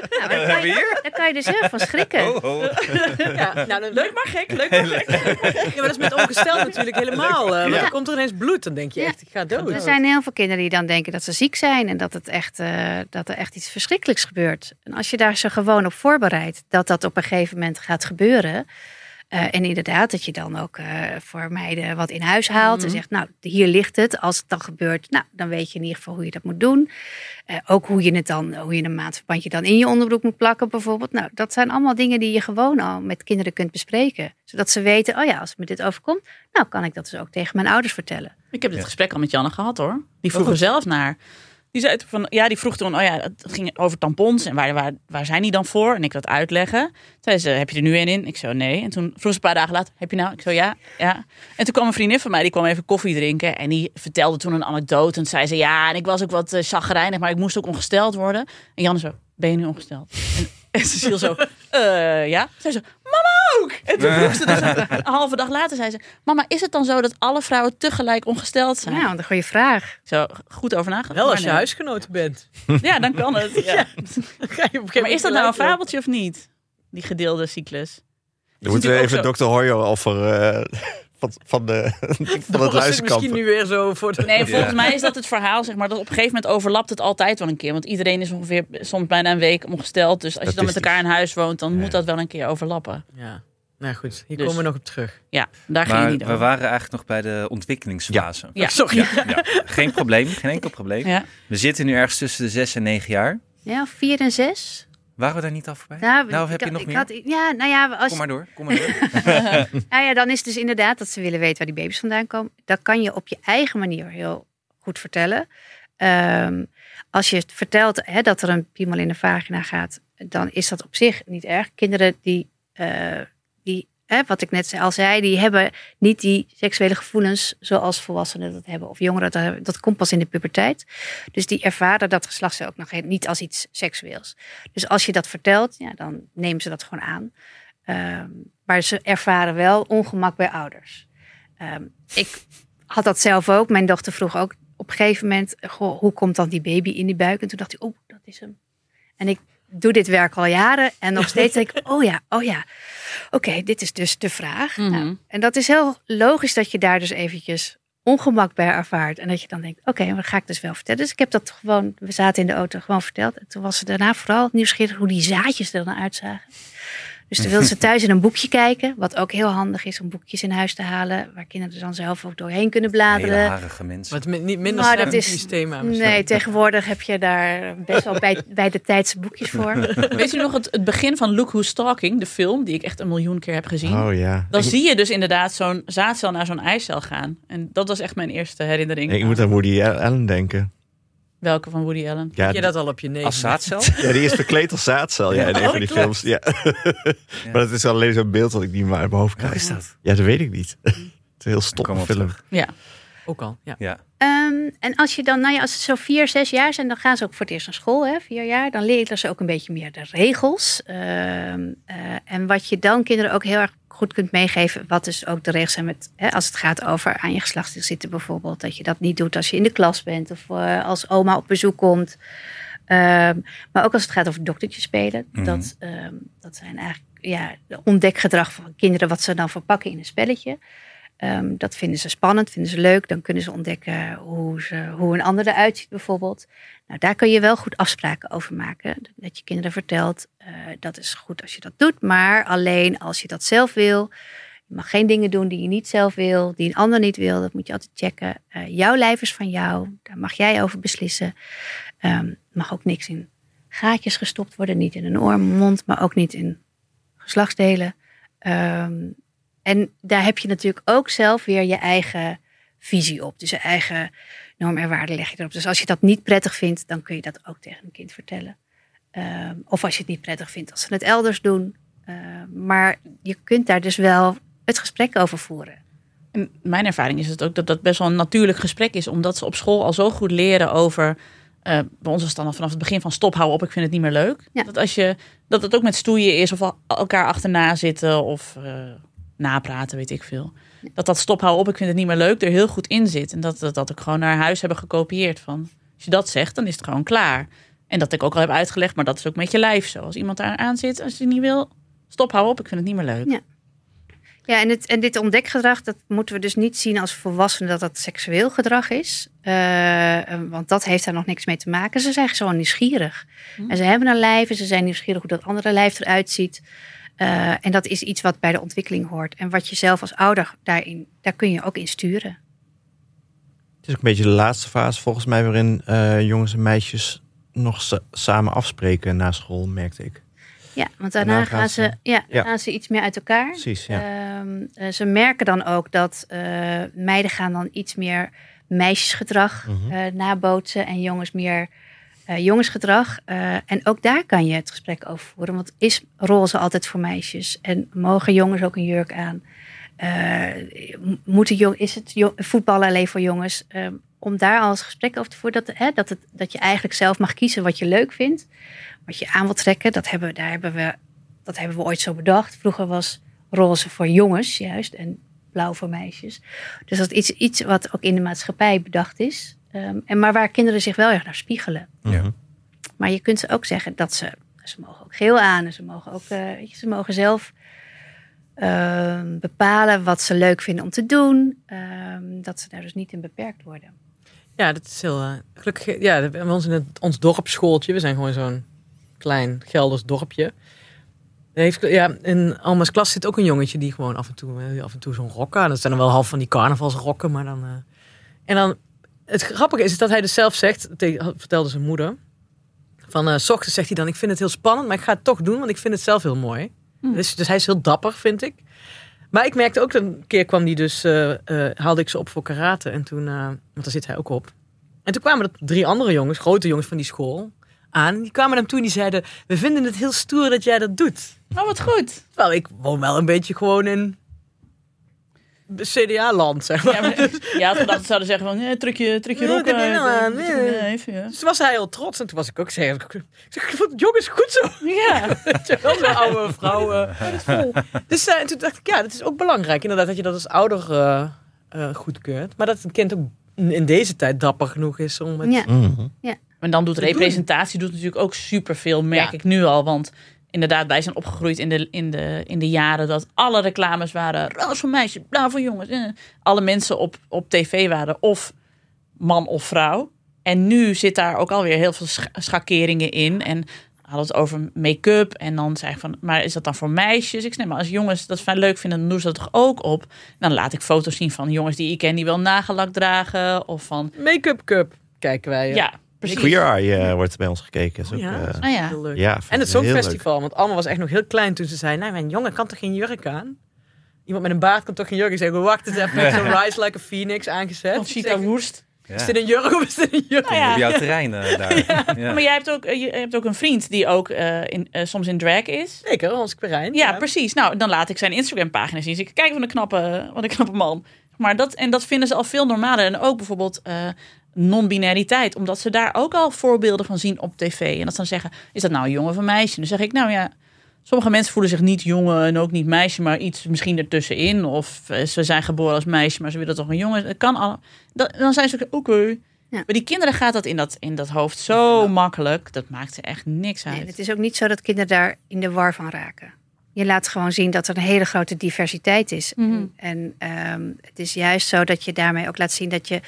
Nou, daar, kan je, daar kan je dus heel van schrikken. oh, oh. Ja, nou, dan, Leuk maar gek, leuk maar gek. Ja, maar dat is met ongesteld natuurlijk helemaal. eh, want Ja. dan komt er ineens bloed, dan denk je Ja. echt, ik ga dood. Er zijn heel veel kinderen die dan denken dat ze ziek zijn en dat, het echt, eh, dat er echt iets verschrikkelijks gebeurt. En als je daar ze gewoon op voorbereidt dat dat op een gegeven moment gaat gebeuren. Eh, en inderdaad, dat je dan ook eh, voor meiden wat in huis haalt. En zegt, nou, hier ligt het. Als het dan gebeurt, nou, dan weet je in ieder geval hoe je dat moet doen. Eh, ook hoe je het dan, hoe je een maandverbandje dan in je onderbroek moet plakken, bijvoorbeeld. Nou, dat zijn allemaal dingen die je gewoon al met kinderen kunt bespreken. Zodat ze weten, oh ja, als me dit overkomt, nou kan ik dat dus ook tegen mijn ouders vertellen. Ik heb dit Ja. gesprek al met Janne gehad hoor. Die vroeg er zelf naar. Die zei van, ja, die vroeg toen, oh ja, het ging over tampons en waar, waar, waar zijn die dan voor? En ik dat uitleggen. Zei ze, heb je er nu een in? Ik zo, nee. En toen vroeg ze een paar dagen later, heb je nou? Ik zo, ja, ja. En toen kwam een vriendin van mij, die kwam even koffie drinken. En die vertelde toen een anekdote. En zei ze, ja, en ik was ook wat uh, chagrijnig, maar ik moest ook ongesteld worden. En Janne zo, ben je nu ongesteld? En, en Cecile zo, eh, ja. Zei ze, mama ook! En toen vroeg ze dus een, halve dag later, zei ze, mama, is het dan zo dat alle vrouwen tegelijk ongesteld zijn? Nou, een goede vraag. Zo, goed over nagedacht. Wel als je nee. huisgenoten bent. Ja, dan kan het. Ja. Maar is dat nou een fabeltje of niet? Die gedeelde cyclus. Dan moeten we even ook Dr. Hoyer of er, eh, van, van, de, van het misschien nu weer zo voor de... Nee, volgens Ja. mij is dat het verhaal, zeg maar. Dat op een gegeven moment overlapt het altijd wel een keer. Want iedereen is ongeveer soms bijna een week omgesteld. Dus als je dan met elkaar in huis woont, dan Ja. moet dat wel een keer overlappen. Ja. Nou goed, hier Dus- komen we nog op terug. Ja, daar ging Maar je niet we over. waren eigenlijk nog bij de ontwikkelingsfase. Ja. Sorry. Ja, ja. Geen probleem, geen enkel probleem. Ja. We zitten nu ergens tussen de zes en negen jaar. Ja, vier en zes. Waren we daar niet al voorbij? Nou, nou, heb je nog meer? had- ja, nou ja, als, Kom maar door, kom maar door. Nou ja, dan is het dus inderdaad dat ze willen weten waar die baby's vandaan komen. Dat kan je op je eigen manier heel goed vertellen. Ehm, als je vertelt hè, dat er een piemel in de vagina gaat, dan is dat op zich niet erg. Kinderen die, eh, die wat ik net al zei, die hebben niet die seksuele gevoelens zoals volwassenen dat hebben. Of jongeren dat hebben. Dat komt pas in de puberteit. Dus die ervaren dat geslachtsdeel ook nog niet als iets seksueels. Dus als je dat vertelt, ja, dan nemen ze dat gewoon aan. Ehm, maar ze ervaren wel ongemak bij ouders. Ehm, ik had dat zelf ook. Mijn dochter vroeg ook op een gegeven moment: hoe komt dan die baby in die buik? En toen dacht ik: oh, dat is hem. En ik doe dit werk al jaren en nog steeds denk ik: oh ja, oh ja. Oké, dit is dus de vraag. Mhm. Nou, en dat is heel logisch dat je daar dus eventjes ongemak bij ervaart. En dat je dan denkt: oké, maar dat ga ik dus wel vertellen. Dus ik heb dat gewoon, we zaten in de auto, gewoon verteld. En toen was ze daarna vooral nieuwsgierig hoe die zaadjes er dan uitzagen. Dus toen wilde ze thuis in een boekje kijken. Wat ook heel handig is om boekjes in huis te halen. Waar kinderen dan zelf ook doorheen kunnen Hele bladeren. harige mensen. Wat niet minder Maar dat is- systeem aan. Nee, tegenwoordig heb je daar best wel bij, bij de tijdse boekjes voor. Weet je nog het, het begin van Look Who's Talking, de film, die ik echt een miljoen keer heb gezien? Oh ja. Dan ik, zie je dus inderdaad zo'n zaadcel naar zo'n eicel gaan. En dat was echt mijn eerste herinnering. ik moet aan Woody Allen denken. Welke van Woody Allen? Ja, Heb je dat al op je negen? Als zaadcel? ja, die is verkleed als zaadcel ja, in een Oh, van die klopt. films. Ja. maar dat is alleen zo'n beeld dat ik niet meer uit mijn hoofd Waar krijg. is dat? Ja, dat weet ik niet. het is een heel op film. Ja. Ook al, ja. Ja. Ehm, en als je dan, nou ja, als ze zo vier, zes jaar zijn, dan gaan ze ook voor het eerst naar school, hè, vier jaar. Dan leren ze ook een beetje meer de regels. Ehm, eh, en wat je dan kinderen ook heel erg goed kunt meegeven, wat dus ook de regels zijn met, hè, als het gaat over aan je geslachtsdeel zitten bijvoorbeeld. Dat je dat niet doet als je in de klas bent of eh, als oma op bezoek komt. Ehm, maar ook als het gaat over doktertje spelen. Mhm. dat, ehm, dat zijn eigenlijk ja, de ontdekgedrag van kinderen, wat ze dan verpakken in een spelletje. Ehm, dat vinden ze spannend, vinden ze leuk. Dan kunnen ze ontdekken hoe, ze, hoe een ander eruit ziet bijvoorbeeld. Nou, daar kun je wel goed afspraken over maken. Dat je kinderen vertelt, eh, dat is goed als je dat doet. Maar alleen als je dat zelf wil. Je mag geen dingen doen die je niet zelf wil, die een ander niet wil. Dat moet je altijd checken. Eh, jouw lijf is van jou. Daar mag jij over beslissen. Er mag ook niks in gaatjes gestopt worden. Niet in een oor, mond, maar ook niet in geslachtsdelen. Ehm, en daar heb je natuurlijk ook zelf weer je eigen visie op. Dus je eigen norm en waarden leg je erop. Dus als je dat niet prettig vindt, dan kun je dat ook tegen een kind vertellen. Ehm, of als je het niet prettig vindt als ze het elders doen. Ehm, maar je kunt daar dus wel het gesprek over voeren. En mijn ervaring is het ook dat dat best wel een natuurlijk gesprek is, omdat ze op school al zo goed leren over. eh, bij ons was het dan al vanaf het begin van stop, hou op, ik vind het niet meer leuk. Ja. Dat als je dat het ook met stoeien is of elkaar achterna zitten of eh, napraten, weet ik veel. Dat dat stop, hou op, ik vind het niet meer leuk, er heel goed in zit. En dat dat, dat ook gewoon naar huis hebben gekopieerd van. Als je dat zegt, dan is het gewoon klaar. En dat ik ook al heb uitgelegd, maar dat is ook met je lijf zo. Als iemand daar aan zit, als je niet wil, stop, hou op, ik vind het niet meer leuk. Ja. Ja, en, het, en dit ontdekgedrag, dat moeten we dus niet zien als volwassenen dat dat seksueel gedrag is. Eh, eh, want dat heeft daar nog niks mee te maken. Ze zijn gewoon nieuwsgierig. Hm. En ze hebben een lijf en ze zijn nieuwsgierig hoe dat andere lijf eruit ziet. Eh, en dat is iets wat bij de ontwikkeling hoort. En wat je zelf als ouder daarin, daar kun je ook in sturen. Het is ook een beetje de laatste fase volgens mij waarin eh, jongens en meisjes nog sa- samen afspreken na school, merkte ik. Ja, want daarna gaan, ze, ze- ja, Ja. gaan ze iets meer uit elkaar. Precies, ja. Ehm, eh, ze merken dan ook dat meiden gaan dan iets meer meisjesgedrag eh, nabootsen en jongens meer eh, jongensgedrag. Eh, en ook daar kan je het gesprek over voeren. Want is roze altijd voor meisjes? En mogen jongens ook een jurk aan? Eh, moeten jong, is het voetballen alleen voor jongens? Ehm, om daar al eens gesprek over te voeren. Dat, hè, dat, het, dat je eigenlijk zelf mag kiezen wat je leuk vindt. Wat je aan wilt trekken. Dat hebben, daar hebben we, dat hebben we ooit zo bedacht. Vroeger was roze voor jongens juist. En blauw voor meisjes. Dus dat is iets wat ook in de maatschappij bedacht is. Ehm, en maar waar kinderen zich wel erg naar spiegelen. Ja. Maar je kunt ze ook zeggen dat ze, ze mogen ook geel aan. En ze mogen ook, eh, weet je, ze mogen zelf ehm, bepalen wat ze leuk vinden om te doen. ehm, dat ze daar dus niet in beperkt worden. Ja, dat is heel... eh, gelukkig, ja, we hebben ons in het, ons dorpsschooltje. We zijn gewoon zo'n klein Gelders dorpje. Er Heeft, ja, in Alma's klas zit ook een jongetje die gewoon af en toe, eh, af en toe zo'n rok aan. Dat zijn dan wel half van die carnavalsrokken, maar dan... eh, En dan, het grappige is dat hij dus zelf zegt, tegen, vertelde zijn moeder, van s ochtends zegt hij dan, ik vind het heel spannend, maar ik ga het toch doen, want ik vind het zelf heel mooi. Dus, dus hij is heel dapper, vind ik. Maar ik merkte ook, een keer kwam die dus, eh, haalde ik ze op voor karate. En toen, want daar zit hij ook op. En toen kwamen er drie andere jongens, grote jongens van die school, aan. Die kwamen hem toe en die zeiden, we vinden het heel stoer dat jij dat doet. Oh, wat goed. Terwijl ik woon wel een beetje gewoon in CDA-land, zeg maar. Ja, maar, je had gedacht dat ze zouden zeggen van, eh, trek je, trek je Ja, rok aan, eh, nee. eh, even, ja. Dus toen was hij heel trots en toen was ik ook zeggen, ik zeg, ik vond het jongens goed zo. Ja, wel, zo'n oude vrouw. eh, dat is vol. Dus eh, en toen dacht ik, ja, dat is ook belangrijk. Inderdaad, dat je dat als ouder eh, eh, goedkeurt. Maar dat een kind ook in deze tijd dapper genoeg is om het... Ja. Mhm. En dan doet representatie doet natuurlijk ook superveel, merk Ja. ik nu al. Want inderdaad, wij zijn opgegroeid in de, in de, in de jaren dat alle reclames waren roos voor meisjes, blauw voor jongens. eh. Alle mensen op, op tv waren of man of vrouw. En nu zit daar ook alweer heel veel scha- schakeringen in. En hadden het over make-up. En dan zei ik van, maar is dat dan voor meisjes? Ik zeg, nee, maar als jongens dat fijn leuk vinden, dan doen ze dat toch ook op. En dan laat ik foto's zien van jongens die ik ken die wel nagellak dragen. Of van, Make-up cup kijken wij. ja, precies. Queer Eye eh, wordt bij ons gekeken. Is ook, Ja. eh, Ah ja. Heel leuk. ja, En het leuk. Songfestival, want Alma was echt nog heel klein toen ze zei, nou mijn jongen kan toch geen jurk aan? Iemand met een baard kan toch geen jurk? Ik zei, wacht eens even, met zo'n Rise Like a Phoenix aangezet. Of zeg, Woest. Ja. Is dit een jurk of is dit een jurk? Nou ja. Op jouw terrein eh, daar. Ja. Maar jij hebt ook, je hebt ook een vriend die ook eh, in, soms in drag is. Zeker, Hans Querijn. Ja, precies. Nou, dan laat ik zijn Instagram pagina zien. Dus ik kijk van een knappe, wat een knappe man. Maar dat, en dat vinden ze al veel normaler. En ook bijvoorbeeld eh, non-binariteit. Omdat ze daar ook al voorbeelden van zien op tv. En dat ze dan zeggen, is dat nou een jongen of een meisje? Dan zeg ik, nou ja, sommige mensen voelen zich niet jongen en ook niet meisje. Maar iets misschien ertussenin. Of eh, ze zijn geboren als meisje, maar ze willen toch een jongen. Dat kan al. Dan zijn ze ook, oké. Ja. Maar die kinderen gaat dat in dat, in dat hoofd zo makkelijk. Dat maakt ze echt niks uit. Nee, het is ook niet zo dat kinderen daar in de war van raken. Je laat gewoon zien dat er een hele grote diversiteit is. Mhm. En ehm, het is juist zo dat je daarmee ook laat zien dat je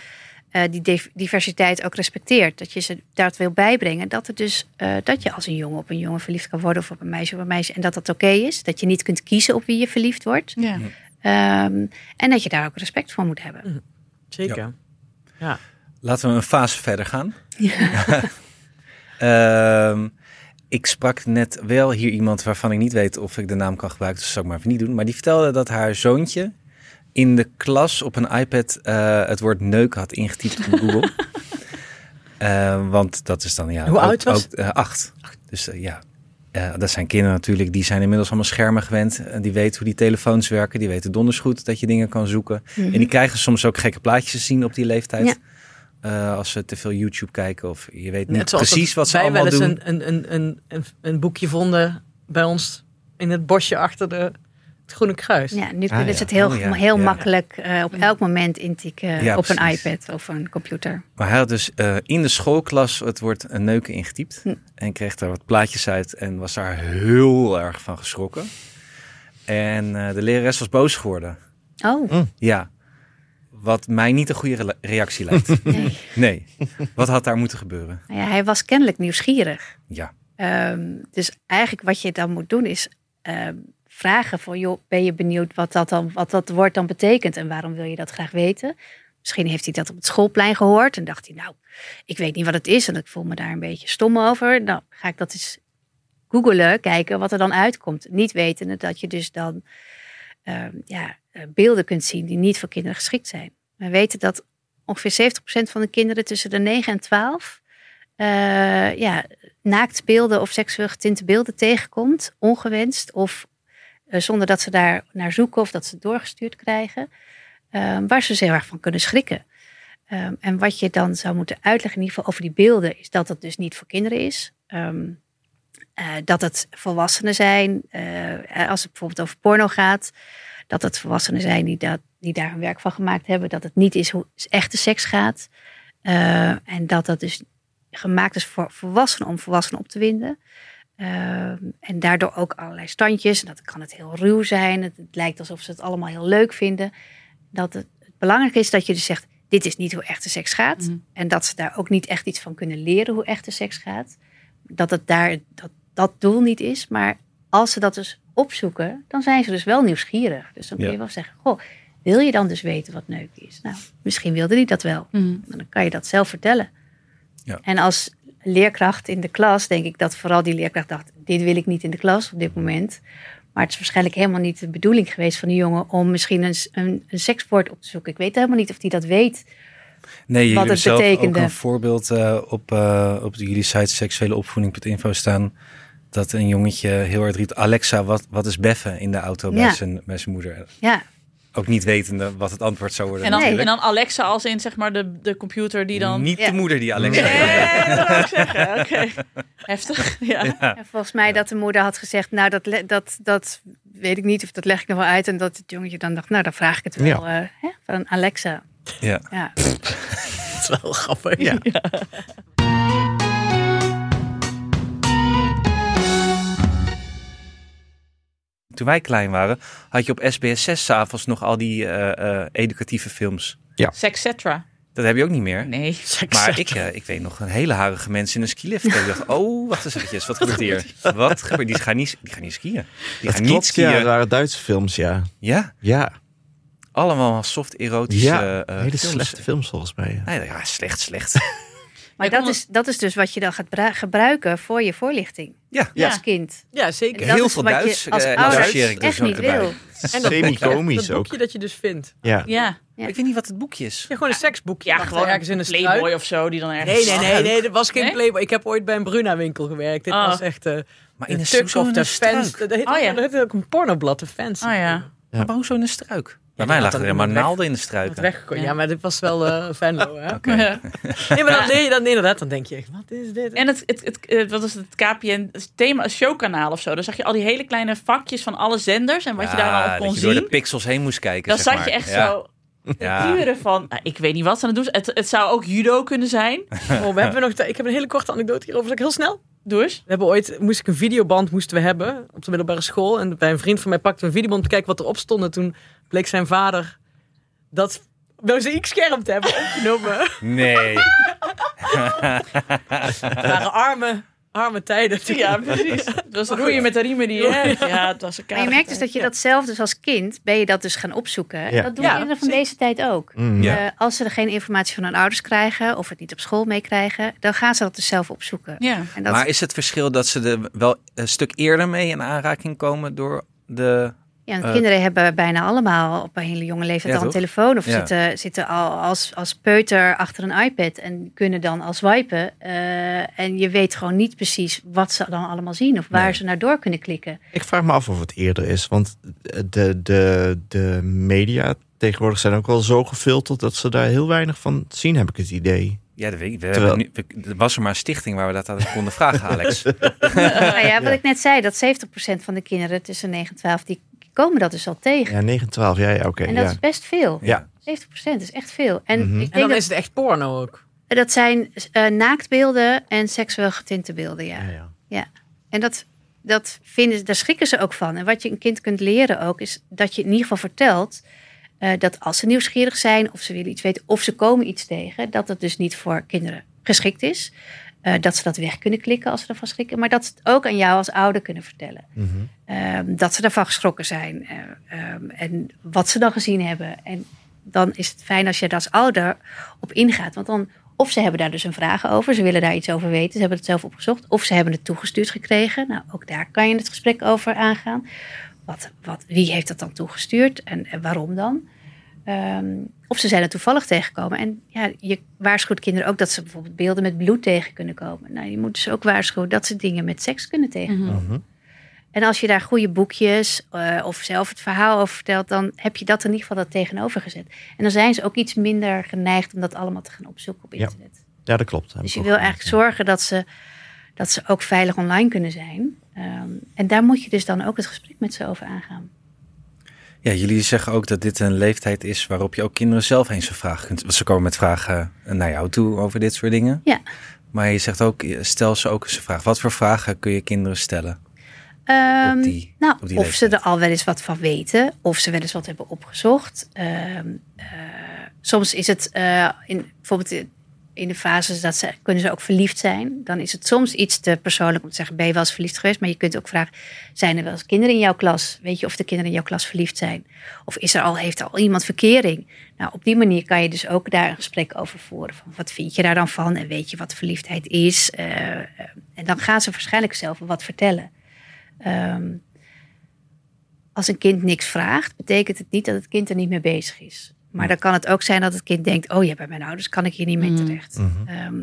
eh, die div- diversiteit ook respecteert. Dat je ze dat wil bijbrengen. Dat, het dus, eh, dat je als een jongen op een jongen verliefd kan worden of op een meisje op een meisje. En dat dat oké is. Dat je niet kunt kiezen op wie je verliefd wordt. Ja. Ehm, en dat je daar ook respect voor moet hebben. Zeker. Ja. Laten we een fase verder gaan. Ehm, ik sprak net wel hier iemand waarvan ik niet weet of ik de naam kan gebruiken, dus dat zal ik maar even niet doen. Maar die vertelde dat haar zoontje in de klas op een iPad eh, het woord neuk had ingetypt in Google. Eh, want dat is dan ja. Hoe ook- oud was ook, eh, acht. Dus ja. Dat zijn kinderen natuurlijk, die zijn inmiddels allemaal schermen gewend. En die weten hoe die telefoons werken. Die weten donders goed dat je dingen kan zoeken. En die krijgen soms ook gekke plaatjes te zien op die leeftijd. Ja. Als ze te veel YouTube kijken of je weet niet precies wat ze wij allemaal wel doen. eens een, een, een, een, een, een boekje vonden bij ons in het bosje achter de, het Groene Kruis. Ja, nu Ah, ja. ze het heel, Oh, ja. heel Ja. makkelijk eh, op elk moment intikken Ja, op een iPad of een computer. Maar hij had dus eh, in de schoolklas het woord een neuken ingetypt. Hm. En kreeg daar wat plaatjes uit en was daar heel erg van geschrokken. En eh, de lerares was boos geworden. Oh, Ja. Wat mij niet een goede reactie lijkt. nee. nee. Wat had daar moeten gebeuren? Nou ja, hij was kennelijk nieuwsgierig. Ja. Ehm, dus eigenlijk wat je dan moet doen is ehm, vragen van, joh, ben je benieuwd wat dat, dan, wat dat woord dan betekent en waarom wil je dat graag weten? Misschien heeft hij dat op het schoolplein gehoord en dacht hij, nou, ik weet niet wat het is en ik voel me daar een beetje stom over. Nou, ga ik dat eens googelen, kijken wat er dan uitkomt. Niet wetende dat je dus dan ehm, ja, eh, beelden kunt zien die niet voor kinderen geschikt zijn. We weten dat ongeveer 70% van de kinderen tussen de 9 en 12 eh, ja, naaktbeelden of seksueel getinte beelden tegenkomt, ongewenst of zonder dat ze daar naar zoeken of dat ze doorgestuurd krijgen, eh, waar ze heel erg van kunnen schrikken. Ehm, en wat je dan zou moeten uitleggen, in ieder geval over die beelden, is dat het dus niet voor kinderen is. Ehm, eh, dat het volwassenen zijn, eh, als het bijvoorbeeld over porno gaat, dat het volwassenen zijn die, dat, die daar hun werk van gemaakt hebben, dat het niet is hoe echte seks gaat. Eh, en dat dat dus gemaakt is voor volwassenen om volwassenen op te winden. Ehm, en daardoor ook allerlei standjes. En dat kan het heel ruw zijn. Het, het lijkt alsof ze het allemaal heel leuk vinden. Dat het, het belangrijk is dat je dus zegt: dit is niet hoe echte seks gaat. Mhm. En dat ze daar ook niet echt iets van kunnen leren hoe echte seks gaat. Dat het daar dat, dat doel niet is. Maar als ze dat dus opzoeken, dan zijn ze dus wel nieuwsgierig. Dus dan kun je Ja. wel zeggen: Goh, wil je dan dus weten wat neuk is? Nou, misschien wilde hij dat wel. Maar dan kan je dat zelf vertellen. Ja. En als leerkracht in de klas denk ik dat vooral die leerkracht dacht: dit wil ik niet in de klas op dit moment. Maar het is waarschijnlijk helemaal niet de bedoeling geweest van die jongen om misschien een, een, een sekswoord op te zoeken. Ik weet helemaal niet of hij dat weet. Nee, jullie hebben het zelf betekende. ook een voorbeeld eh, op, eh, op jullie site seksueleopvoeding.info staan. Dat een jongetje heel hard riep, Alexa, wat, wat is beffen in de auto bij, Ja. zijn, bij zijn moeder. Ja, Ook niet wetende wat het antwoord zou worden. En dan, Nee. en dan Alexa als in zeg maar de, de computer die dan... Niet Ja. de moeder die Alexa Nee, heet. dat wou ik zeggen. Oké. Heftig. Ja. en volgens mij dat de moeder had gezegd: Nou, dat, dat, dat weet ik niet of dat leg ik nog wel uit. En dat het jongetje dan dacht: Nou, dan vraag ik het wel eh, hè, van Alexa. Ja. Ja. Dat is wel grappig. Ja. Toen wij klein waren, had je op SBS 6 s'avonds nog al die eh, eh, educatieve films. Sexcetra. Dat heb je ook niet meer. Nee. Maar ik, eh, ik weet nog een hele harige mensen in een skilift. Ik dacht, oh, wacht eens eventjes, wat gebeurt hier? Wat gebeurt? Die gaan niet, die gaan niet skiën. Die Dat gaan niet klopt, skiën. ja. Ja, Dat waren Duitse films, ja. ja, allemaal soft erotische Ja, eh, hele films. slechte films volgens mij. Nee, ja, slecht, slecht. Maar dat is, dat is dus wat je dan gaat gebruiken voor je voorlichting Ja, Ja. als kind. Ja, zeker. Dat Heel veel Duits, als eh, ouder associeer ik dus echt niet wil. En dat, Semi-komisch dat ook. boekje dat je dus vindt. Ja. Ja. Ja. Ik weet niet wat het boekje is. Ja, gewoon een seksboekje. Ja, gewoon ergens in een Playboy of zo die dan ergens... Nee, nee, nee, nee, dat was geen Nee? Playboy. Ik heb ooit bij een Bruna winkel gewerkt. Dit Oh. was echt eh Maar in de of de een Fans. Dat heet, Oh, ja. dat ook een pornoblad, de Fans. Oh ja. Maar waarom zo in een struik? Bij mij lag er helemaal naalden in de struiken. Ja. Ja, maar dit was wel eh Venlo, hè? Oké. Ja. Nee, maar dan, nee, dan inderdaad, dan denk je echt, wat is dit? En het, het, het, eh, wat was het KPN het thema het showkanaal of zo. Dan zag je al die hele kleine vakjes van alle zenders en wat je daar dan op kon dat je door de zien. pixels heen moest kijken. Dan zeg zat maar. je echt Ja. zo Ja. uren van. nou, ik weet niet wat ze aan het doen. Het, het zou ook judo kunnen zijn. Oh, we hebben nog, ik heb een hele korte anekdote hierover. Zal ik heel snel? Doe eens. We hebben ooit, moest ik een videoband moesten we hebben op de middelbare school. En bij een vriend van mij pakte we een videoband om te kijken wat erop stond. En toen bleek zijn vader dat mozaïekscherm te hebben opgenomen. Nee. Het waren arme, arme tijden. Ja, precies. Het was roeien met de riemen die. hè? Ja, het was een Maar je merkt dus dat je dat zelf dus als kind, ben je dat dus gaan opzoeken. Ja. Dat doen Ja, kinderen van deze tijd ook. Mm. Ja. Eh, als ze er geen informatie van hun ouders krijgen of het niet op school meekrijgen, dan gaan ze dat dus zelf opzoeken. Ja. En dat, Maar is het verschil dat ze er wel een stuk eerder mee in aanraking komen door de... ja, want eh, kinderen hebben bijna allemaal op een hele jonge leeftijd Ja, al een telefoon of Ja. zitten, zitten al als, als peuter achter een iPad en kunnen dan al swipen. eh, en je weet gewoon niet precies wat ze dan allemaal zien of waar Nee. ze naar door kunnen klikken. Ik vraag me af of het eerder is. Want de, de, de media tegenwoordig zijn ook wel zo gefilterd... dat ze daar heel weinig van zien, heb ik het idee. Ja, dat weet ik. We Terwijl- hebben nu, we- er was er maar een stichting waar we dat aan konden vragen, Alex. nou ja, wat ik net zei, dat 70% van de kinderen tussen 9 en 12, die komen dat dus al tegen. Ja, 9, 12, ja, ja oké. en dat ja. is best veel. Ja. 70% is echt veel. En Mhm. ik En denk dan dat, is het echt porno ook. dat zijn eh, naaktbeelden en seksueel getinte beelden, ja. Ja, ja. En dat, dat vinden, daar schrikken ze ook van. En wat je een kind kunt leren ook, is dat je in ieder geval vertelt eh, dat als ze nieuwsgierig zijn of ze willen iets weten of ze komen iets tegen, dat het dus niet voor kinderen geschikt is. Eh, dat ze dat weg kunnen klikken als ze ervan schrikken, maar dat ze het ook aan jou als ouder kunnen vertellen. Mhm. Ehm, dat ze daarvan geschrokken zijn eh, ehm, en wat ze dan gezien hebben. En dan is het fijn als je daar als ouder op ingaat. Want dan, of ze hebben daar dus een vraag over, ze willen daar iets over weten, ze hebben het zelf opgezocht, of ze hebben het toegestuurd gekregen. Nou, ook daar kan je het gesprek over aangaan. Wat, wat, wie heeft dat dan toegestuurd en, en waarom dan? Ehm, of ze zijn er toevallig tegengekomen. En ja, je waarschuwt kinderen ook dat ze bijvoorbeeld beelden met bloed tegen kunnen komen. Nou, je moet dus ook waarschuwen dat ze dingen met seks kunnen tegenkomen. Mhm. En als je daar goede boekjes eh, of zelf het verhaal over vertelt, dan heb je dat in ieder geval dat tegenover gezet. En dan zijn ze ook iets minder geneigd om dat allemaal te gaan opzoeken op internet. Ja, dat klopt. Dus je wil eigenlijk zorgen dat ze, dat ze ook veilig online kunnen zijn. Ehm, en daar moet je dus dan ook het gesprek met ze over aangaan. Ja, jullie zeggen ook dat dit een leeftijd is waarop je ook kinderen zelf eens een vraag kunt. Want ze komen met vragen naar jou toe over dit soort dingen. Ja. Maar je zegt ook, stel ze ook eens een vraag. Wat voor vragen kun je kinderen stellen? Ehm, Op die- nou, op die of ze er al wel eens wat van weten, of ze wel eens wat hebben opgezocht. Ehm, eh, soms is het eh, in, bijvoorbeeld in- de fases dat ze kunnen ze ook verliefd zijn. Dan is het soms iets te persoonlijk om te zeggen: ben je wel eens verliefd geweest? Maar je kunt ook vragen: zijn er wel eens kinderen in jouw klas? Weet je of de kinderen in jouw klas verliefd zijn? Of is er al, heeft al iemand verkering? Nou, op die manier kan je dus ook daar een gesprek over voeren. Van wat vind je daar dan van? En weet je wat verliefdheid is? Eh, eh, en dan gaan ze waarschijnlijk zelf wat vertellen. Ehm, als een kind niks vraagt, betekent het niet dat het kind er niet mee bezig is. Maar dan kan het ook zijn dat het kind denkt: Oh ja, bij mijn ouders kan ik hier niet mee Mm. terecht. Ehm,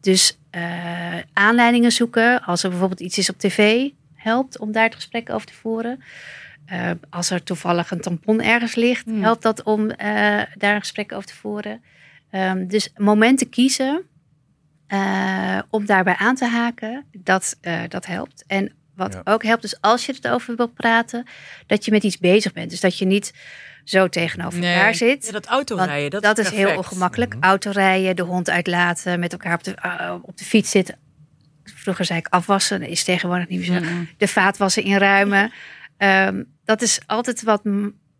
dus eh, aanleidingen zoeken, als er bijvoorbeeld iets is op tv, helpt om daar het gesprek over te voeren. Eh, als er toevallig een tampon ergens ligt, Mm. helpt dat om eh, daar een gesprek over te voeren. Ehm, dus momenten kiezen eh, om daarbij aan te haken, dat, eh, dat helpt. En wat Ja. ook helpt, dus als je het over wilt praten, dat je met iets bezig bent. Dus dat je niet zo tegenover Nee. elkaar zit. Ja, dat autorijden, dat, dat is is heel ongemakkelijk. Autorijden, de hond uitlaten, met elkaar op de, eh, op de fiets zitten. Vroeger zei ik afwassen, dat is tegenwoordig niet meer zo. Mm-mm. De vaatwassen inruimen. Ehm, dat is altijd wat.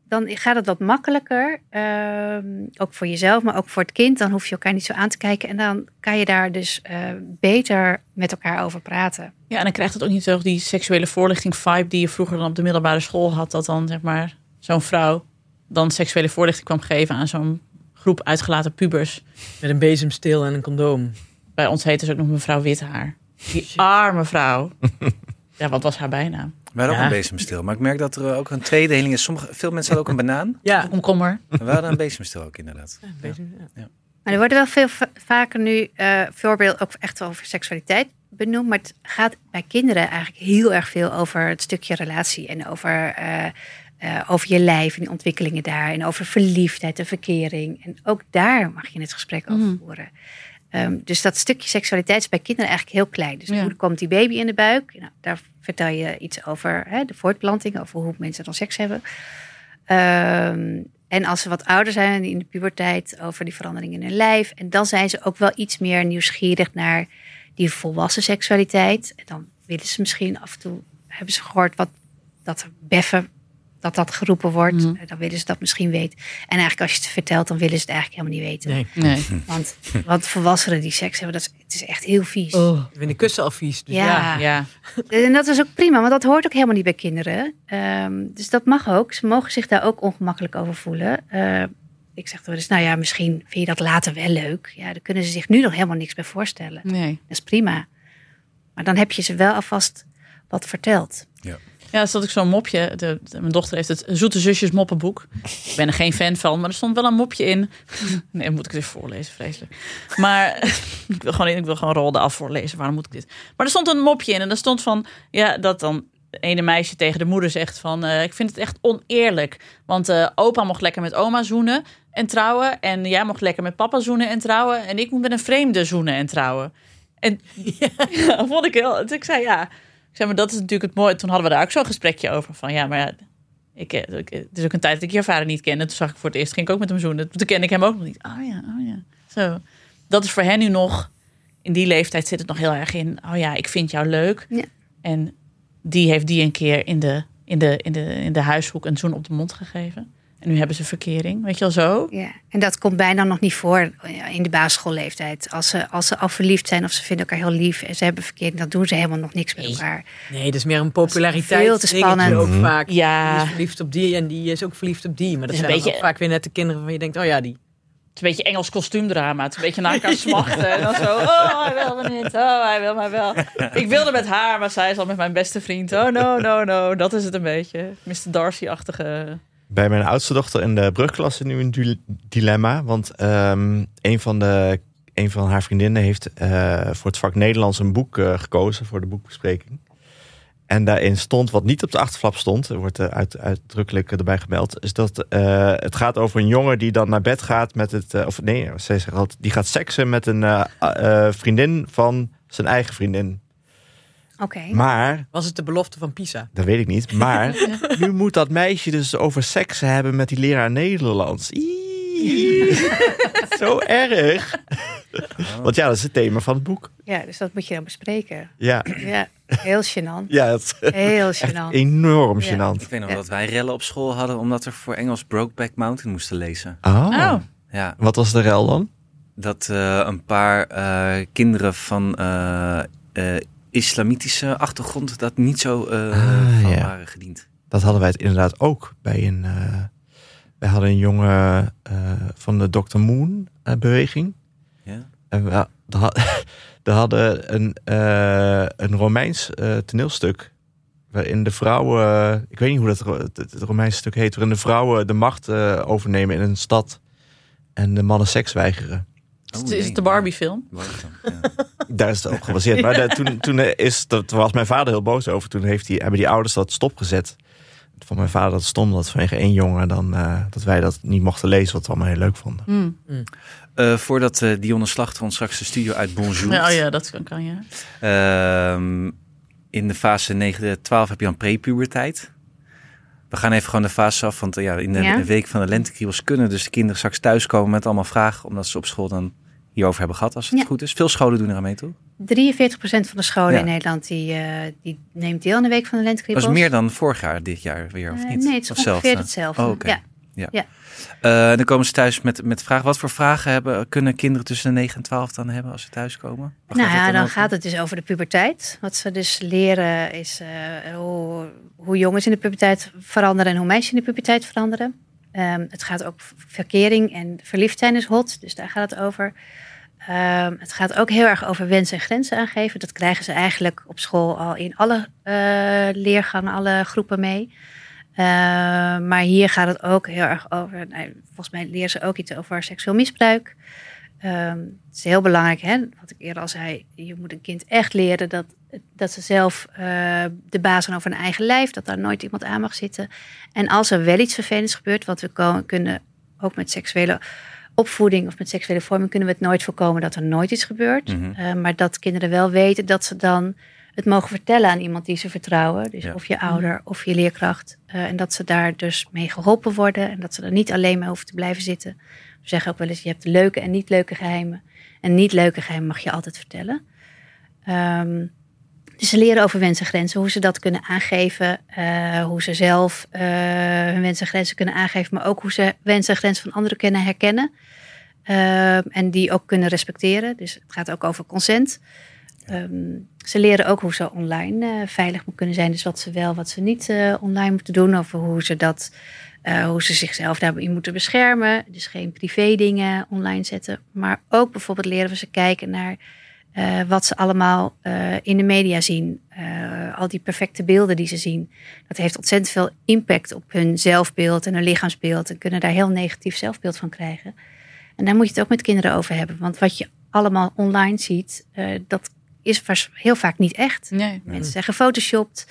Dan gaat het wat makkelijker. ehm, ook voor jezelf, maar ook voor het kind. Dan hoef je elkaar niet zo aan te kijken. En dan kan je daar dus eh, beter met elkaar over praten. Ja, en dan krijgt het ook niet zo die seksuele voorlichting vibe die je vroeger dan op de middelbare school had. Dat dan zeg maar zo'n vrouw dan seksuele voorlichting kwam geven aan zo'n groep uitgelaten pubers. Met een bezemsteel en een condoom. Bij ons heette ze ook nog mevrouw Withaar. Die arme vrouw. Ja, wat was haar bijnaam? We hadden ook een bezemstil. Maar ik merk dat er ook een tweedeling is. Sommige, veel mensen hadden ook een banaan. Ja. Komkommer. Maar we hadden een bezemstil ook inderdaad. bezem, ja. Maar er worden wel veel va- vaker nu eh voorbeelden ook echt over seksualiteit benoemd. Maar het gaat bij kinderen eigenlijk heel erg veel over het stukje relatie. En over, eh, eh, over je lijf en die ontwikkelingen daar. En over verliefdheid en verkering. En ook daar mag je het gesprek over Mhm. voeren. Ehm, dus dat stukje seksualiteit is bij kinderen eigenlijk heel klein. Dus Ja. hoe komt die baby in de buik? Nou, daar vertel je iets over hè, de voortplanting, over hoe mensen dan seks hebben. Ehm, en als ze wat ouder zijn in de puberteit, over die veranderingen in hun lijf. En dan zijn ze ook wel iets meer nieuwsgierig naar die volwassen seksualiteit. En dan willen ze misschien af en toe, hebben ze gehoord wat dat er beffen, dat dat geroepen wordt. Mhm. Dan willen ze dat misschien weten. En eigenlijk als je het vertelt, dan willen ze het eigenlijk helemaal niet weten. Nee. Nee. Want, want volwassenen die seks hebben, dat is, het is echt heel vies. Oh. Ik vind de kussen al vies. Dus ja. Ja. Ja. En dat is ook prima, want dat hoort ook helemaal niet bij kinderen. Ehm, dus dat mag ook. Ze mogen zich daar ook ongemakkelijk over voelen. Eh, ik zeg dan wel eens, nou ja, misschien vind je dat later wel leuk. Ja, daar kunnen ze zich nu nog helemaal niks bij voorstellen. Nee. Dat is prima. Maar dan heb je ze wel alvast wat verteld. Ja, er stond ik zo'n mopje. De, mijn dochter heeft het Zoete Zusjes moppenboek. Ik ben er geen fan van, maar er stond wel een mopje in. Nee, moet ik even voorlezen, vreselijk. Maar ik wil gewoon, ik wil gewoon af voorlezen. Waarom moet ik dit? Maar er stond een mopje in en er stond van... Ja, dat dan ene meisje tegen de moeder zegt van... eh, ik vind het echt oneerlijk. Want eh, opa mocht lekker met oma zoenen en trouwen. En jij mocht lekker met papa zoenen en trouwen. En ik moet met een vreemde zoenen en trouwen. En ja, vond ik heel... dus Ik zei ja... Zei, maar dat is natuurlijk het mooie. Toen hadden we daar ook zo'n gesprekje over. Van ja, maar ja, ik, eh, ik- het is ook een tijd dat ik je vader niet kende. Toen zag ik voor het eerst, ging ik ook met hem zoenen. Toen kende ik hem ook nog niet. Oh ja, oh ja. Zo. Dat is voor hen nu nog, in die leeftijd zit het nog heel erg in. Oh ja, ik vind jou leuk. Ja. En die heeft die een keer in de, in, de, in, de, in de huishoek een zoen op de mond gegeven. En nu hebben ze verkering. Weet je wel zo? Ja. En dat komt bijna nog niet voor in de basisschoolleeftijd. Als ze, als ze al verliefd zijn of ze vinden elkaar heel lief en ze hebben verkeerd, dan doen ze helemaal nog niks met Nee. elkaar. Nee, dat is meer een populariteit. veel te spannend. ook vaak. Ja. Die is verliefd op die en die is ook verliefd op die. Maar dat is een zijn beetje- ook vaak weer net de kinderen waarvan je denkt, oh ja, die. Het is een beetje Engels kostuumdrama. Het is een beetje naar elkaar smachten. En dan zo, oh, hij wil me niet. Oh, hij wil mij wel. Ik wilde met haar, maar zij is al met mijn beste vriend. Oh, no, no, no. Dat is het een beetje. Mr. Darcy-achtige... Bij mijn oudste dochter in de brugklas is nu een dilemma. Want ehm, een, van de, een van haar vriendinnen heeft eh, voor het vak Nederlands een boek eh, gekozen voor de boekbespreking. En daarin stond, wat niet op de achterflap stond, er wordt eh, uit, uitdrukkelijk erbij gemeld, is dat het gaat over een jongen die dan naar bed gaat met het, of nee, zij zegt altijd, die gaat seksen met een vriendin van zijn eigen vriendin. Oké. Maar Was het de belofte van Pisa? dat weet ik niet. Maar nu moet dat meisje dus over seks hebben met die leraar Nederlands. Ie. Zo erg. Want ja, dat is het thema van het boek. Ja, dus dat moet je dan bespreken. Ja, Ja, heel gênant. ja het is Heel gênant. enorm Ja. gênant. Ik weet nog Ja. dat wij rellen op school hadden omdat we voor Engels Brokeback Mountain moesten lezen. Oh. Oh, Ja, Wat was de rel dan? dat eh, een paar eh, kinderen van eh, eh, islamitische achtergrond dat niet zo eh, Ah, van ja. waren gediend. Dat hadden wij het inderdaad ook bij een. eh wij hadden een jongen eh, van de Dr. Moon beweging. Ja? En we, we hadden een, een Romeins toneelstuk. Waarin de vrouwen. Ik weet niet hoe dat het, het Romeinse stuk heet. Waarin de vrouwen de macht overnemen in een stad. En de mannen seks weigeren. Oh, is, is nee. het de Barbie film? Barbie film, ja. Daar is het op gebaseerd. Maar de- toen, toen, is, dat was mijn vader heel boos over. Toen heeft die, hebben die ouders dat stopgezet. Van mijn vader dat het stom dat vanwege één jongen dan, eh, dat wij dat niet mochten lezen, wat we allemaal heel leuk vonden. Hmm. Eh, voordat eh, Dionne Slachter ons straks de studio uit Bonjour. Ja, oh ja, dat kan, kan ja. Ehm, in de fase 9, 12 heb je dan prepuberteit. We gaan even gewoon de fase af, want eh, ja, in de, Ja. de week van de lentekriebels kunnen dus de kinderen straks thuiskomen met allemaal vragen, omdat ze op school dan hierover hebben gehad, als het Ja. goed is. Veel scholen doen er aan mee, toch? 43% van de scholen Ja. in Nederland die, eh, die neemt deel aan de week van de Dat lentekriebels. is meer dan vorig jaar, dit jaar weer, of Eh, niet? nee, het is Of ongeveer hetzelfde. Oh. Ja. Eh, dan komen ze thuis met, met vragen. Wat voor vragen hebben, kunnen kinderen tussen de 9 en 12 dan hebben als ze thuiskomen? Nou ja, dan gaat het dus over de puberteit. Wat ze dus leren is eh, hoe, hoe jongens in de puberteit veranderen en hoe meisjes in de puberteit veranderen. Ehm, het gaat ook verkering en verliefd zijn is hot, dus daar gaat het over. Ehm, het gaat ook heel erg over wensen en grenzen aangeven. Dat krijgen ze eigenlijk op school al in alle eh, leergangen, alle groepen mee. Ehm, maar hier gaat het ook heel erg over. Nou, volgens mij leren ze ook iets over seksueel misbruik. Ehm, het is heel belangrijk, hè? wat ik eerder al zei. Je moet een kind echt leren dat, dat ze zelf eh, de baas zijn over hun eigen lijf. Dat daar nooit iemand aan mag zitten. En als er wel iets vervelends gebeurt, wat we kunnen ook met seksuele opvoeding of met seksuele vorming, kunnen we het nooit voorkomen dat er nooit iets gebeurt. Mhm. Eh, maar dat kinderen wel weten dat ze dan het mogen vertellen aan iemand die ze vertrouwen. Dus Ja. of je ouder of je leerkracht. Eh, en dat ze daar dus mee geholpen worden. En dat ze er niet alleen mee hoeven te blijven zitten. We zeggen ook wel eens, je hebt leuke en niet leuke geheimen. En niet leuke geheimen mag je altijd vertellen. Ehm, dus ze leren over wensen en grenzen, hoe ze dat kunnen aangeven. eh, hoe ze zelf eh, hun wensen en grenzen kunnen aangeven. Maar ook hoe ze wensen en grenzen van anderen kunnen herkennen. Ehm, en die ook kunnen respecteren. Dus het gaat ook over consent. Ehm, ze leren ook hoe ze online eh, veilig moeten kunnen zijn. Dus wat ze wel, wat ze niet online moeten doen. Of hoe ze, dat, hoe ze zichzelf daarin moeten beschermen. Dus geen privé dingen online zetten. Maar ook bijvoorbeeld leren we ze kijken naar eh, wat ze allemaal eh, in de media zien. Eh, al die perfecte beelden die ze zien. Dat heeft ontzettend veel impact op hun zelfbeeld en hun lichaamsbeeld. En kunnen daar heel negatief zelfbeeld van krijgen. En daar moet je het ook met kinderen over hebben. Want wat je allemaal online ziet, eh, dat is heel vaak niet echt. Nee. Mensen zijn gefotoshopt.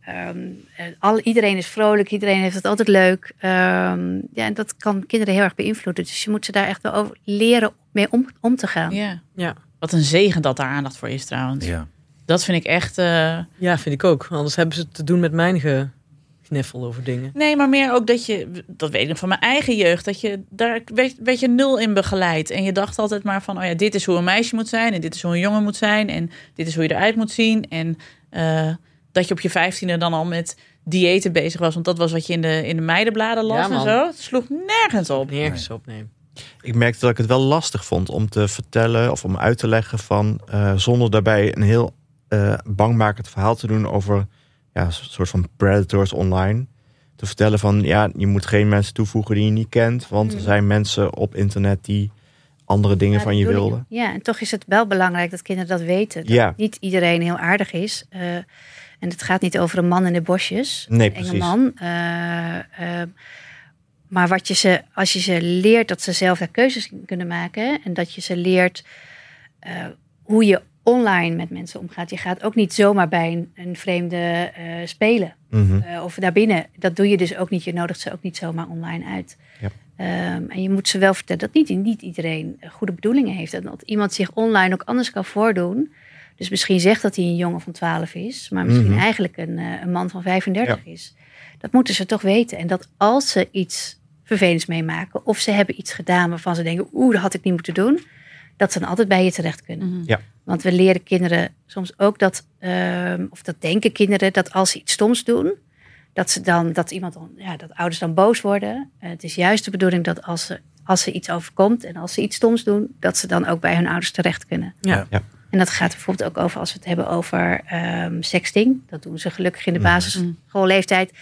Ehm, eh, al, iedereen is vrolijk, iedereen heeft het altijd leuk. Ehm, ja, en dat kan kinderen heel erg beïnvloeden. Dus je moet ze daar echt wel over leren mee om, om te gaan. Ja. Ja. Wat een zegen dat daar aandacht voor is trouwens. Ja. Dat vind ik echt... eh, ja, vind ik ook. Anders hebben ze te doen met mijn ge- gniffel over dingen. Nee, maar meer ook dat je, dat weet ik van mijn eigen jeugd, dat je daar werd, werd je nul in begeleid. En je dacht altijd maar van, oh ja, dit is hoe een meisje moet zijn en dit is hoe een jongen moet zijn en dit is hoe je eruit moet zien. En eh, dat je op je vijftiende dan al met diëten bezig was, want dat was wat je in de, in de meidenbladen las Ja, en zo. Het sloeg nergens op. Nergens op, nee. Ik merkte dat ik het wel lastig vond om te vertellen of om uit te leggen van eh, zonder daarbij een heel eh, bangmakend verhaal te doen over ja, een soort van predators online. Te vertellen van ja, je moet geen mensen toevoegen die je niet kent, want er Mhm. zijn mensen op internet die andere dingen Ja, van je wilden. Ja, en toch is het wel belangrijk dat kinderen dat weten. Dat Ja. niet iedereen heel aardig is. Eh, en het gaat niet over een man in de bosjes. Nee, een enge precies. man. Maar wat je ze, als je ze leert dat ze zelf daar keuzes in kunnen maken. En dat je ze leert eh, hoe je online met mensen omgaat. Je gaat ook niet zomaar bij een, een vreemde eh, spelen. Mhm. Eh, of daarbinnen. Dat doe je dus ook niet. Je nodigt ze ook niet zomaar online uit. Ja. Ehm, en je moet ze wel vertellen dat niet, niet iedereen goede bedoelingen heeft. En dat iemand zich online ook anders kan voordoen. Dus misschien zegt dat hij een jongen van 12 is, maar misschien Mhm. eigenlijk een, een man van 35 is. Dat moeten ze toch weten. En dat als ze iets vervelends meemaken, of ze hebben iets gedaan waarvan ze denken, oeh, dat had ik niet moeten doen. dat ze dan altijd bij je terecht kunnen. Mhm. Ja. Want we leren kinderen soms ook dat, ehm, of dat denken kinderen, dat als ze iets stoms doen, dat ze dan, dat iemand dan, ja, dat ouders dan boos worden. Eh, het is juist de bedoeling dat als ze, als ze iets overkomt en als ze iets stoms doen, dat ze dan ook bij hun ouders terecht kunnen. Ja. Ja. En dat gaat bijvoorbeeld ook over als we het hebben over ehm, sexting. Dat doen ze gelukkig in de Mhm. basisschoolleeftijd.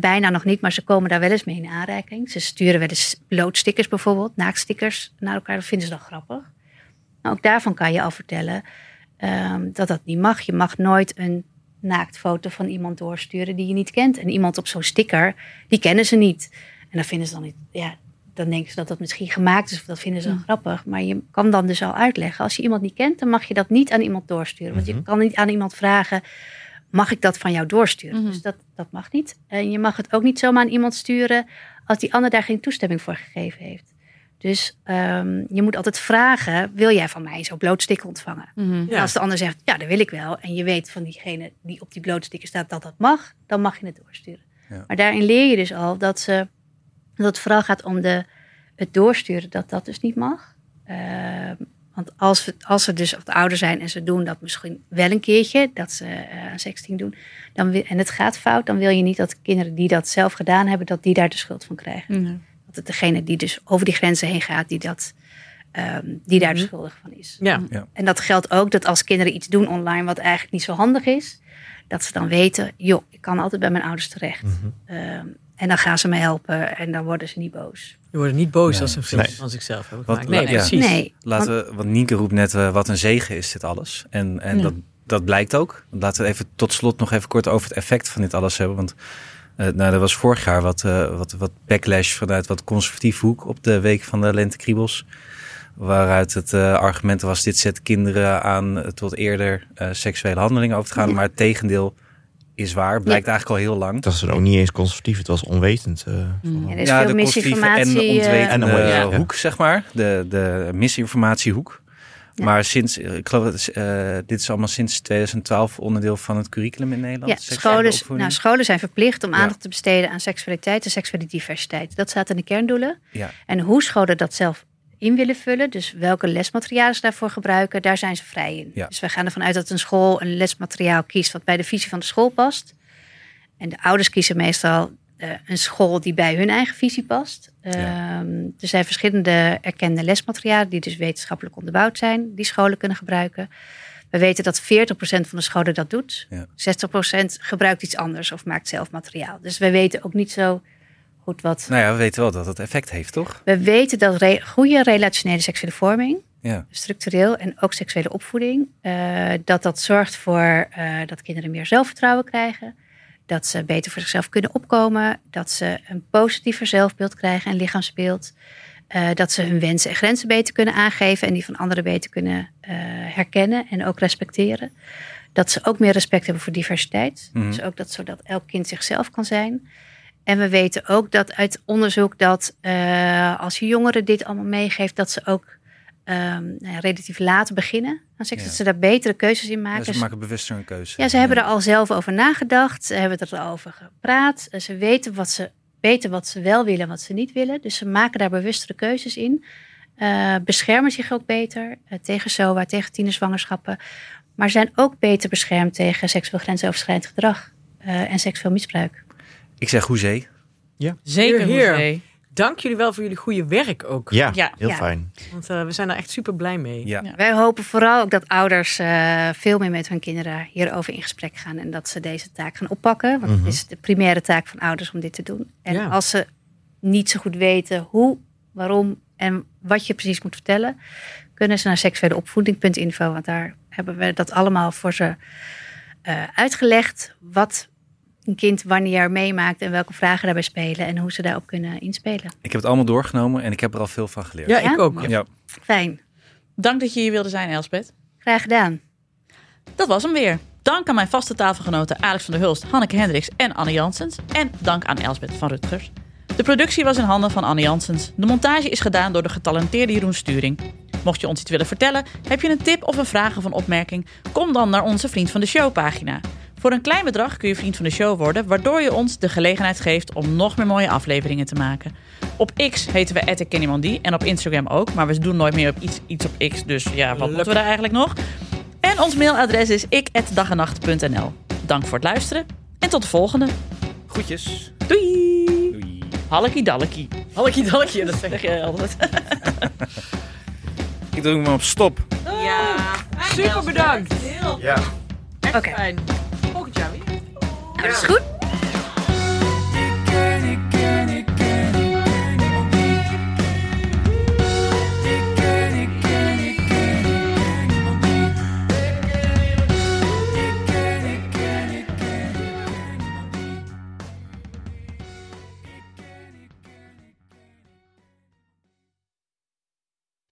Bijna nog niet, maar ze komen daar wel eens mee in aanraking. Ze sturen wel eens blootstickers bijvoorbeeld, naaktstickers naar elkaar. Dat vinden ze dan grappig. Maar ook daarvan kan je al vertellen ehm, dat dat niet mag. Je mag nooit een naaktfoto van iemand doorsturen die je niet kent. En iemand op zo'n sticker, die kennen ze niet. En dan vinden ze dan niet, ja, dan denken ze dat dat misschien gemaakt is of dat vinden ze dan grappig. Maar je kan dan dus al uitleggen, als je iemand niet kent, dan mag je dat niet aan iemand doorsturen. Want je kan niet aan iemand vragen, mag ik dat van jou doorsturen? Mhm. Dus dat, dat mag niet. En je mag het ook niet zomaar aan iemand sturen als die ander daar geen toestemming voor gegeven heeft. Dus ehm, je moet altijd vragen, wil jij van mij zo'n blootsticker ontvangen? En Ja. als de ander zegt, ja, dat wil ik wel. En je weet van diegene die op die blootsticker staat dat dat mag. Dan mag je het doorsturen. Ja. Maar daarin leer je dus al dat, ze, dat het vooral gaat om de, het doorsturen. Dat dat dus niet mag. Ehm, want als, we, als ze dus wat ouder zijn en ze doen dat misschien wel een keertje. Dat ze eh aan sexting doen. Dan wil, en het gaat fout. Dan wil je niet dat kinderen die dat zelf gedaan hebben. Dat die daar de schuld van krijgen. Dat het degene die dus over die grenzen heen gaat. Die, dat, ehm, die daar de Mhm. schuldig van is. Ja. En dat geldt ook dat als kinderen iets doen online wat eigenlijk niet zo handig is, dat ze dan weten, joh, ik kan altijd bij mijn ouders terecht. Mhm. Ehm, en dan gaan ze me helpen en dan worden ze niet boos. Je wordt niet boos Nee, als ze een film precies. van zichzelf hebben Wat- gemaakt. Nee, ja. precies. Nee, Laten we, want Nienke roept net, eh, wat een zegen is dit alles. En, en Ja. dat, dat blijkt ook. Laten we even tot slot nog even kort over het effect van dit alles hebben. Want eh, nou, er was vorig jaar wat, eh, wat, wat backlash vanuit wat conservatief hoek op de week van de Lentekriebels. Waaruit het argument was, dit zet kinderen aan tot eerder eh, seksuele handelingen over te gaan. Ja. Maar het tegendeel is waar. Blijkt eigenlijk al heel lang. Dat dan ook niet eens conservatief, het was onwetend. eh, Mhm. Ja, er is ja, veel de conservatieve en misinformatie. eh, En onwetende, ja. hoek, zeg maar. De, de misinformatiehoek. Ja. Maar sinds, ik geloof eh, dit is allemaal sinds 2012 onderdeel van het curriculum in Nederland. ja, scholen, nou, scholen zijn verplicht om Ja. aandacht te besteden aan seksualiteit en seksuele diversiteit. Dat staat in de kerndoelen. ja. En hoe scholen dat zelf in willen vullen, dus welke lesmaterialen ze daarvoor gebruiken, daar zijn ze vrij in. Ja. Dus wij gaan ervan uit dat een school een lesmateriaal kiest wat bij de visie van de school past. En de ouders kiezen meestal eh, een school die bij hun eigen visie past. Ja. Ehm, er zijn verschillende erkende lesmaterialen die dus wetenschappelijk onderbouwd zijn, die scholen kunnen gebruiken. We weten dat 40% van de scholen dat doet. Ja. 60% gebruikt iets anders of maakt zelf materiaal. Dus we weten ook niet zo goed wat Nou ja, we weten wel dat het effect heeft, toch? we weten dat re- goede relationele seksuele vorming, Ja. structureel en ook seksuele opvoeding, eh, dat dat zorgt voor eh, dat kinderen meer zelfvertrouwen krijgen, dat ze beter voor zichzelf kunnen opkomen, dat ze een positiever zelfbeeld krijgen en lichaamsbeeld, eh, dat ze hun wensen en grenzen beter kunnen aangeven en die van anderen beter kunnen herkennen en ook respecteren. Dat ze ook meer respect hebben voor diversiteit. Mhm. Dus ook dat zodat elk kind zichzelf kan zijn. En we weten ook dat uit onderzoek dat eh, als je jongeren dit allemaal meegeeft, dat ze ook ehm, nou ja, relatief laat beginnen aan seks. Ja. Dat ze daar betere keuzes in Ja, maken. ze maken bewuster een keuze. Ja, ze hebben er al zelf over nagedacht. Ze hebben er al over gepraat. Eh, Ze weten wat ze, weten wat ze wel willen en wat ze niet willen. Dus ze maken daar bewustere keuzes in. Eh, beschermen zich ook beter eh, tegen SOA, tegen tienerzwangerschappen. Maar zijn ook beter beschermd tegen seksueel grensoverschrijdend gedrag en seksueel misbruik. Ik zeg hoezee. Zeker, Heer. Dank jullie wel voor jullie goede werk ook. Ja, Ja. heel Ja. fijn. Want eh, we zijn er echt super blij mee. Ja. Ja. Wij hopen vooral ook dat ouders eh, veel meer met hun kinderen hierover in gesprek gaan. En dat ze deze taak gaan oppakken. Want Mhm. het is de primaire taak van ouders om dit te doen. En Ja. als ze niet zo goed weten hoe, waarom en wat je precies moet vertellen, kunnen ze naar seksueleopvoeding.info. Want daar hebben we dat allemaal voor ze eh, uitgelegd. Wat een kind wanneer meemaakt en welke vragen daarbij spelen. En hoe ze daarop kunnen inspelen. Ik heb het allemaal doorgenomen en ik heb er al veel van geleerd. Ja, Ja? ik ook. Ja. Fijn. Dank dat je hier wilde zijn, Elspeth. Graag gedaan. Dat was hem weer. Dank aan mijn vaste tafelgenoten Alex van der Hulst, Hanneke Hendricks en Anne Janssens. En dank aan Elsbeth van Rutgers. De productie was in handen van Anne Janssens. De montage is gedaan door de getalenteerde Jeroen Sturing. Mocht je ons iets willen vertellen, heb je een tip of een vraag of een opmerking? Kom dan naar onze Vriend van de Show pagina. Voor een klein bedrag kun je vriend van de show worden, waardoor je ons de gelegenheid geeft om nog meer mooie afleveringen te maken. Op X heten we @kennymandie en op Instagram ook, maar we doen nooit meer op iets, iets op X, dus ja, wat moeten we daar eigenlijk nog? En ons mailadres is ik@dagenacht.nl. Dank voor het luisteren en tot de volgende. Groetjes. Doei! Doei. Hallekie dallekie. Hallekie dallekie, dat zeg jij altijd. Ik druk me op stop. Ja, super bedankt. Ja. Oké, Fijn. Dat is goed.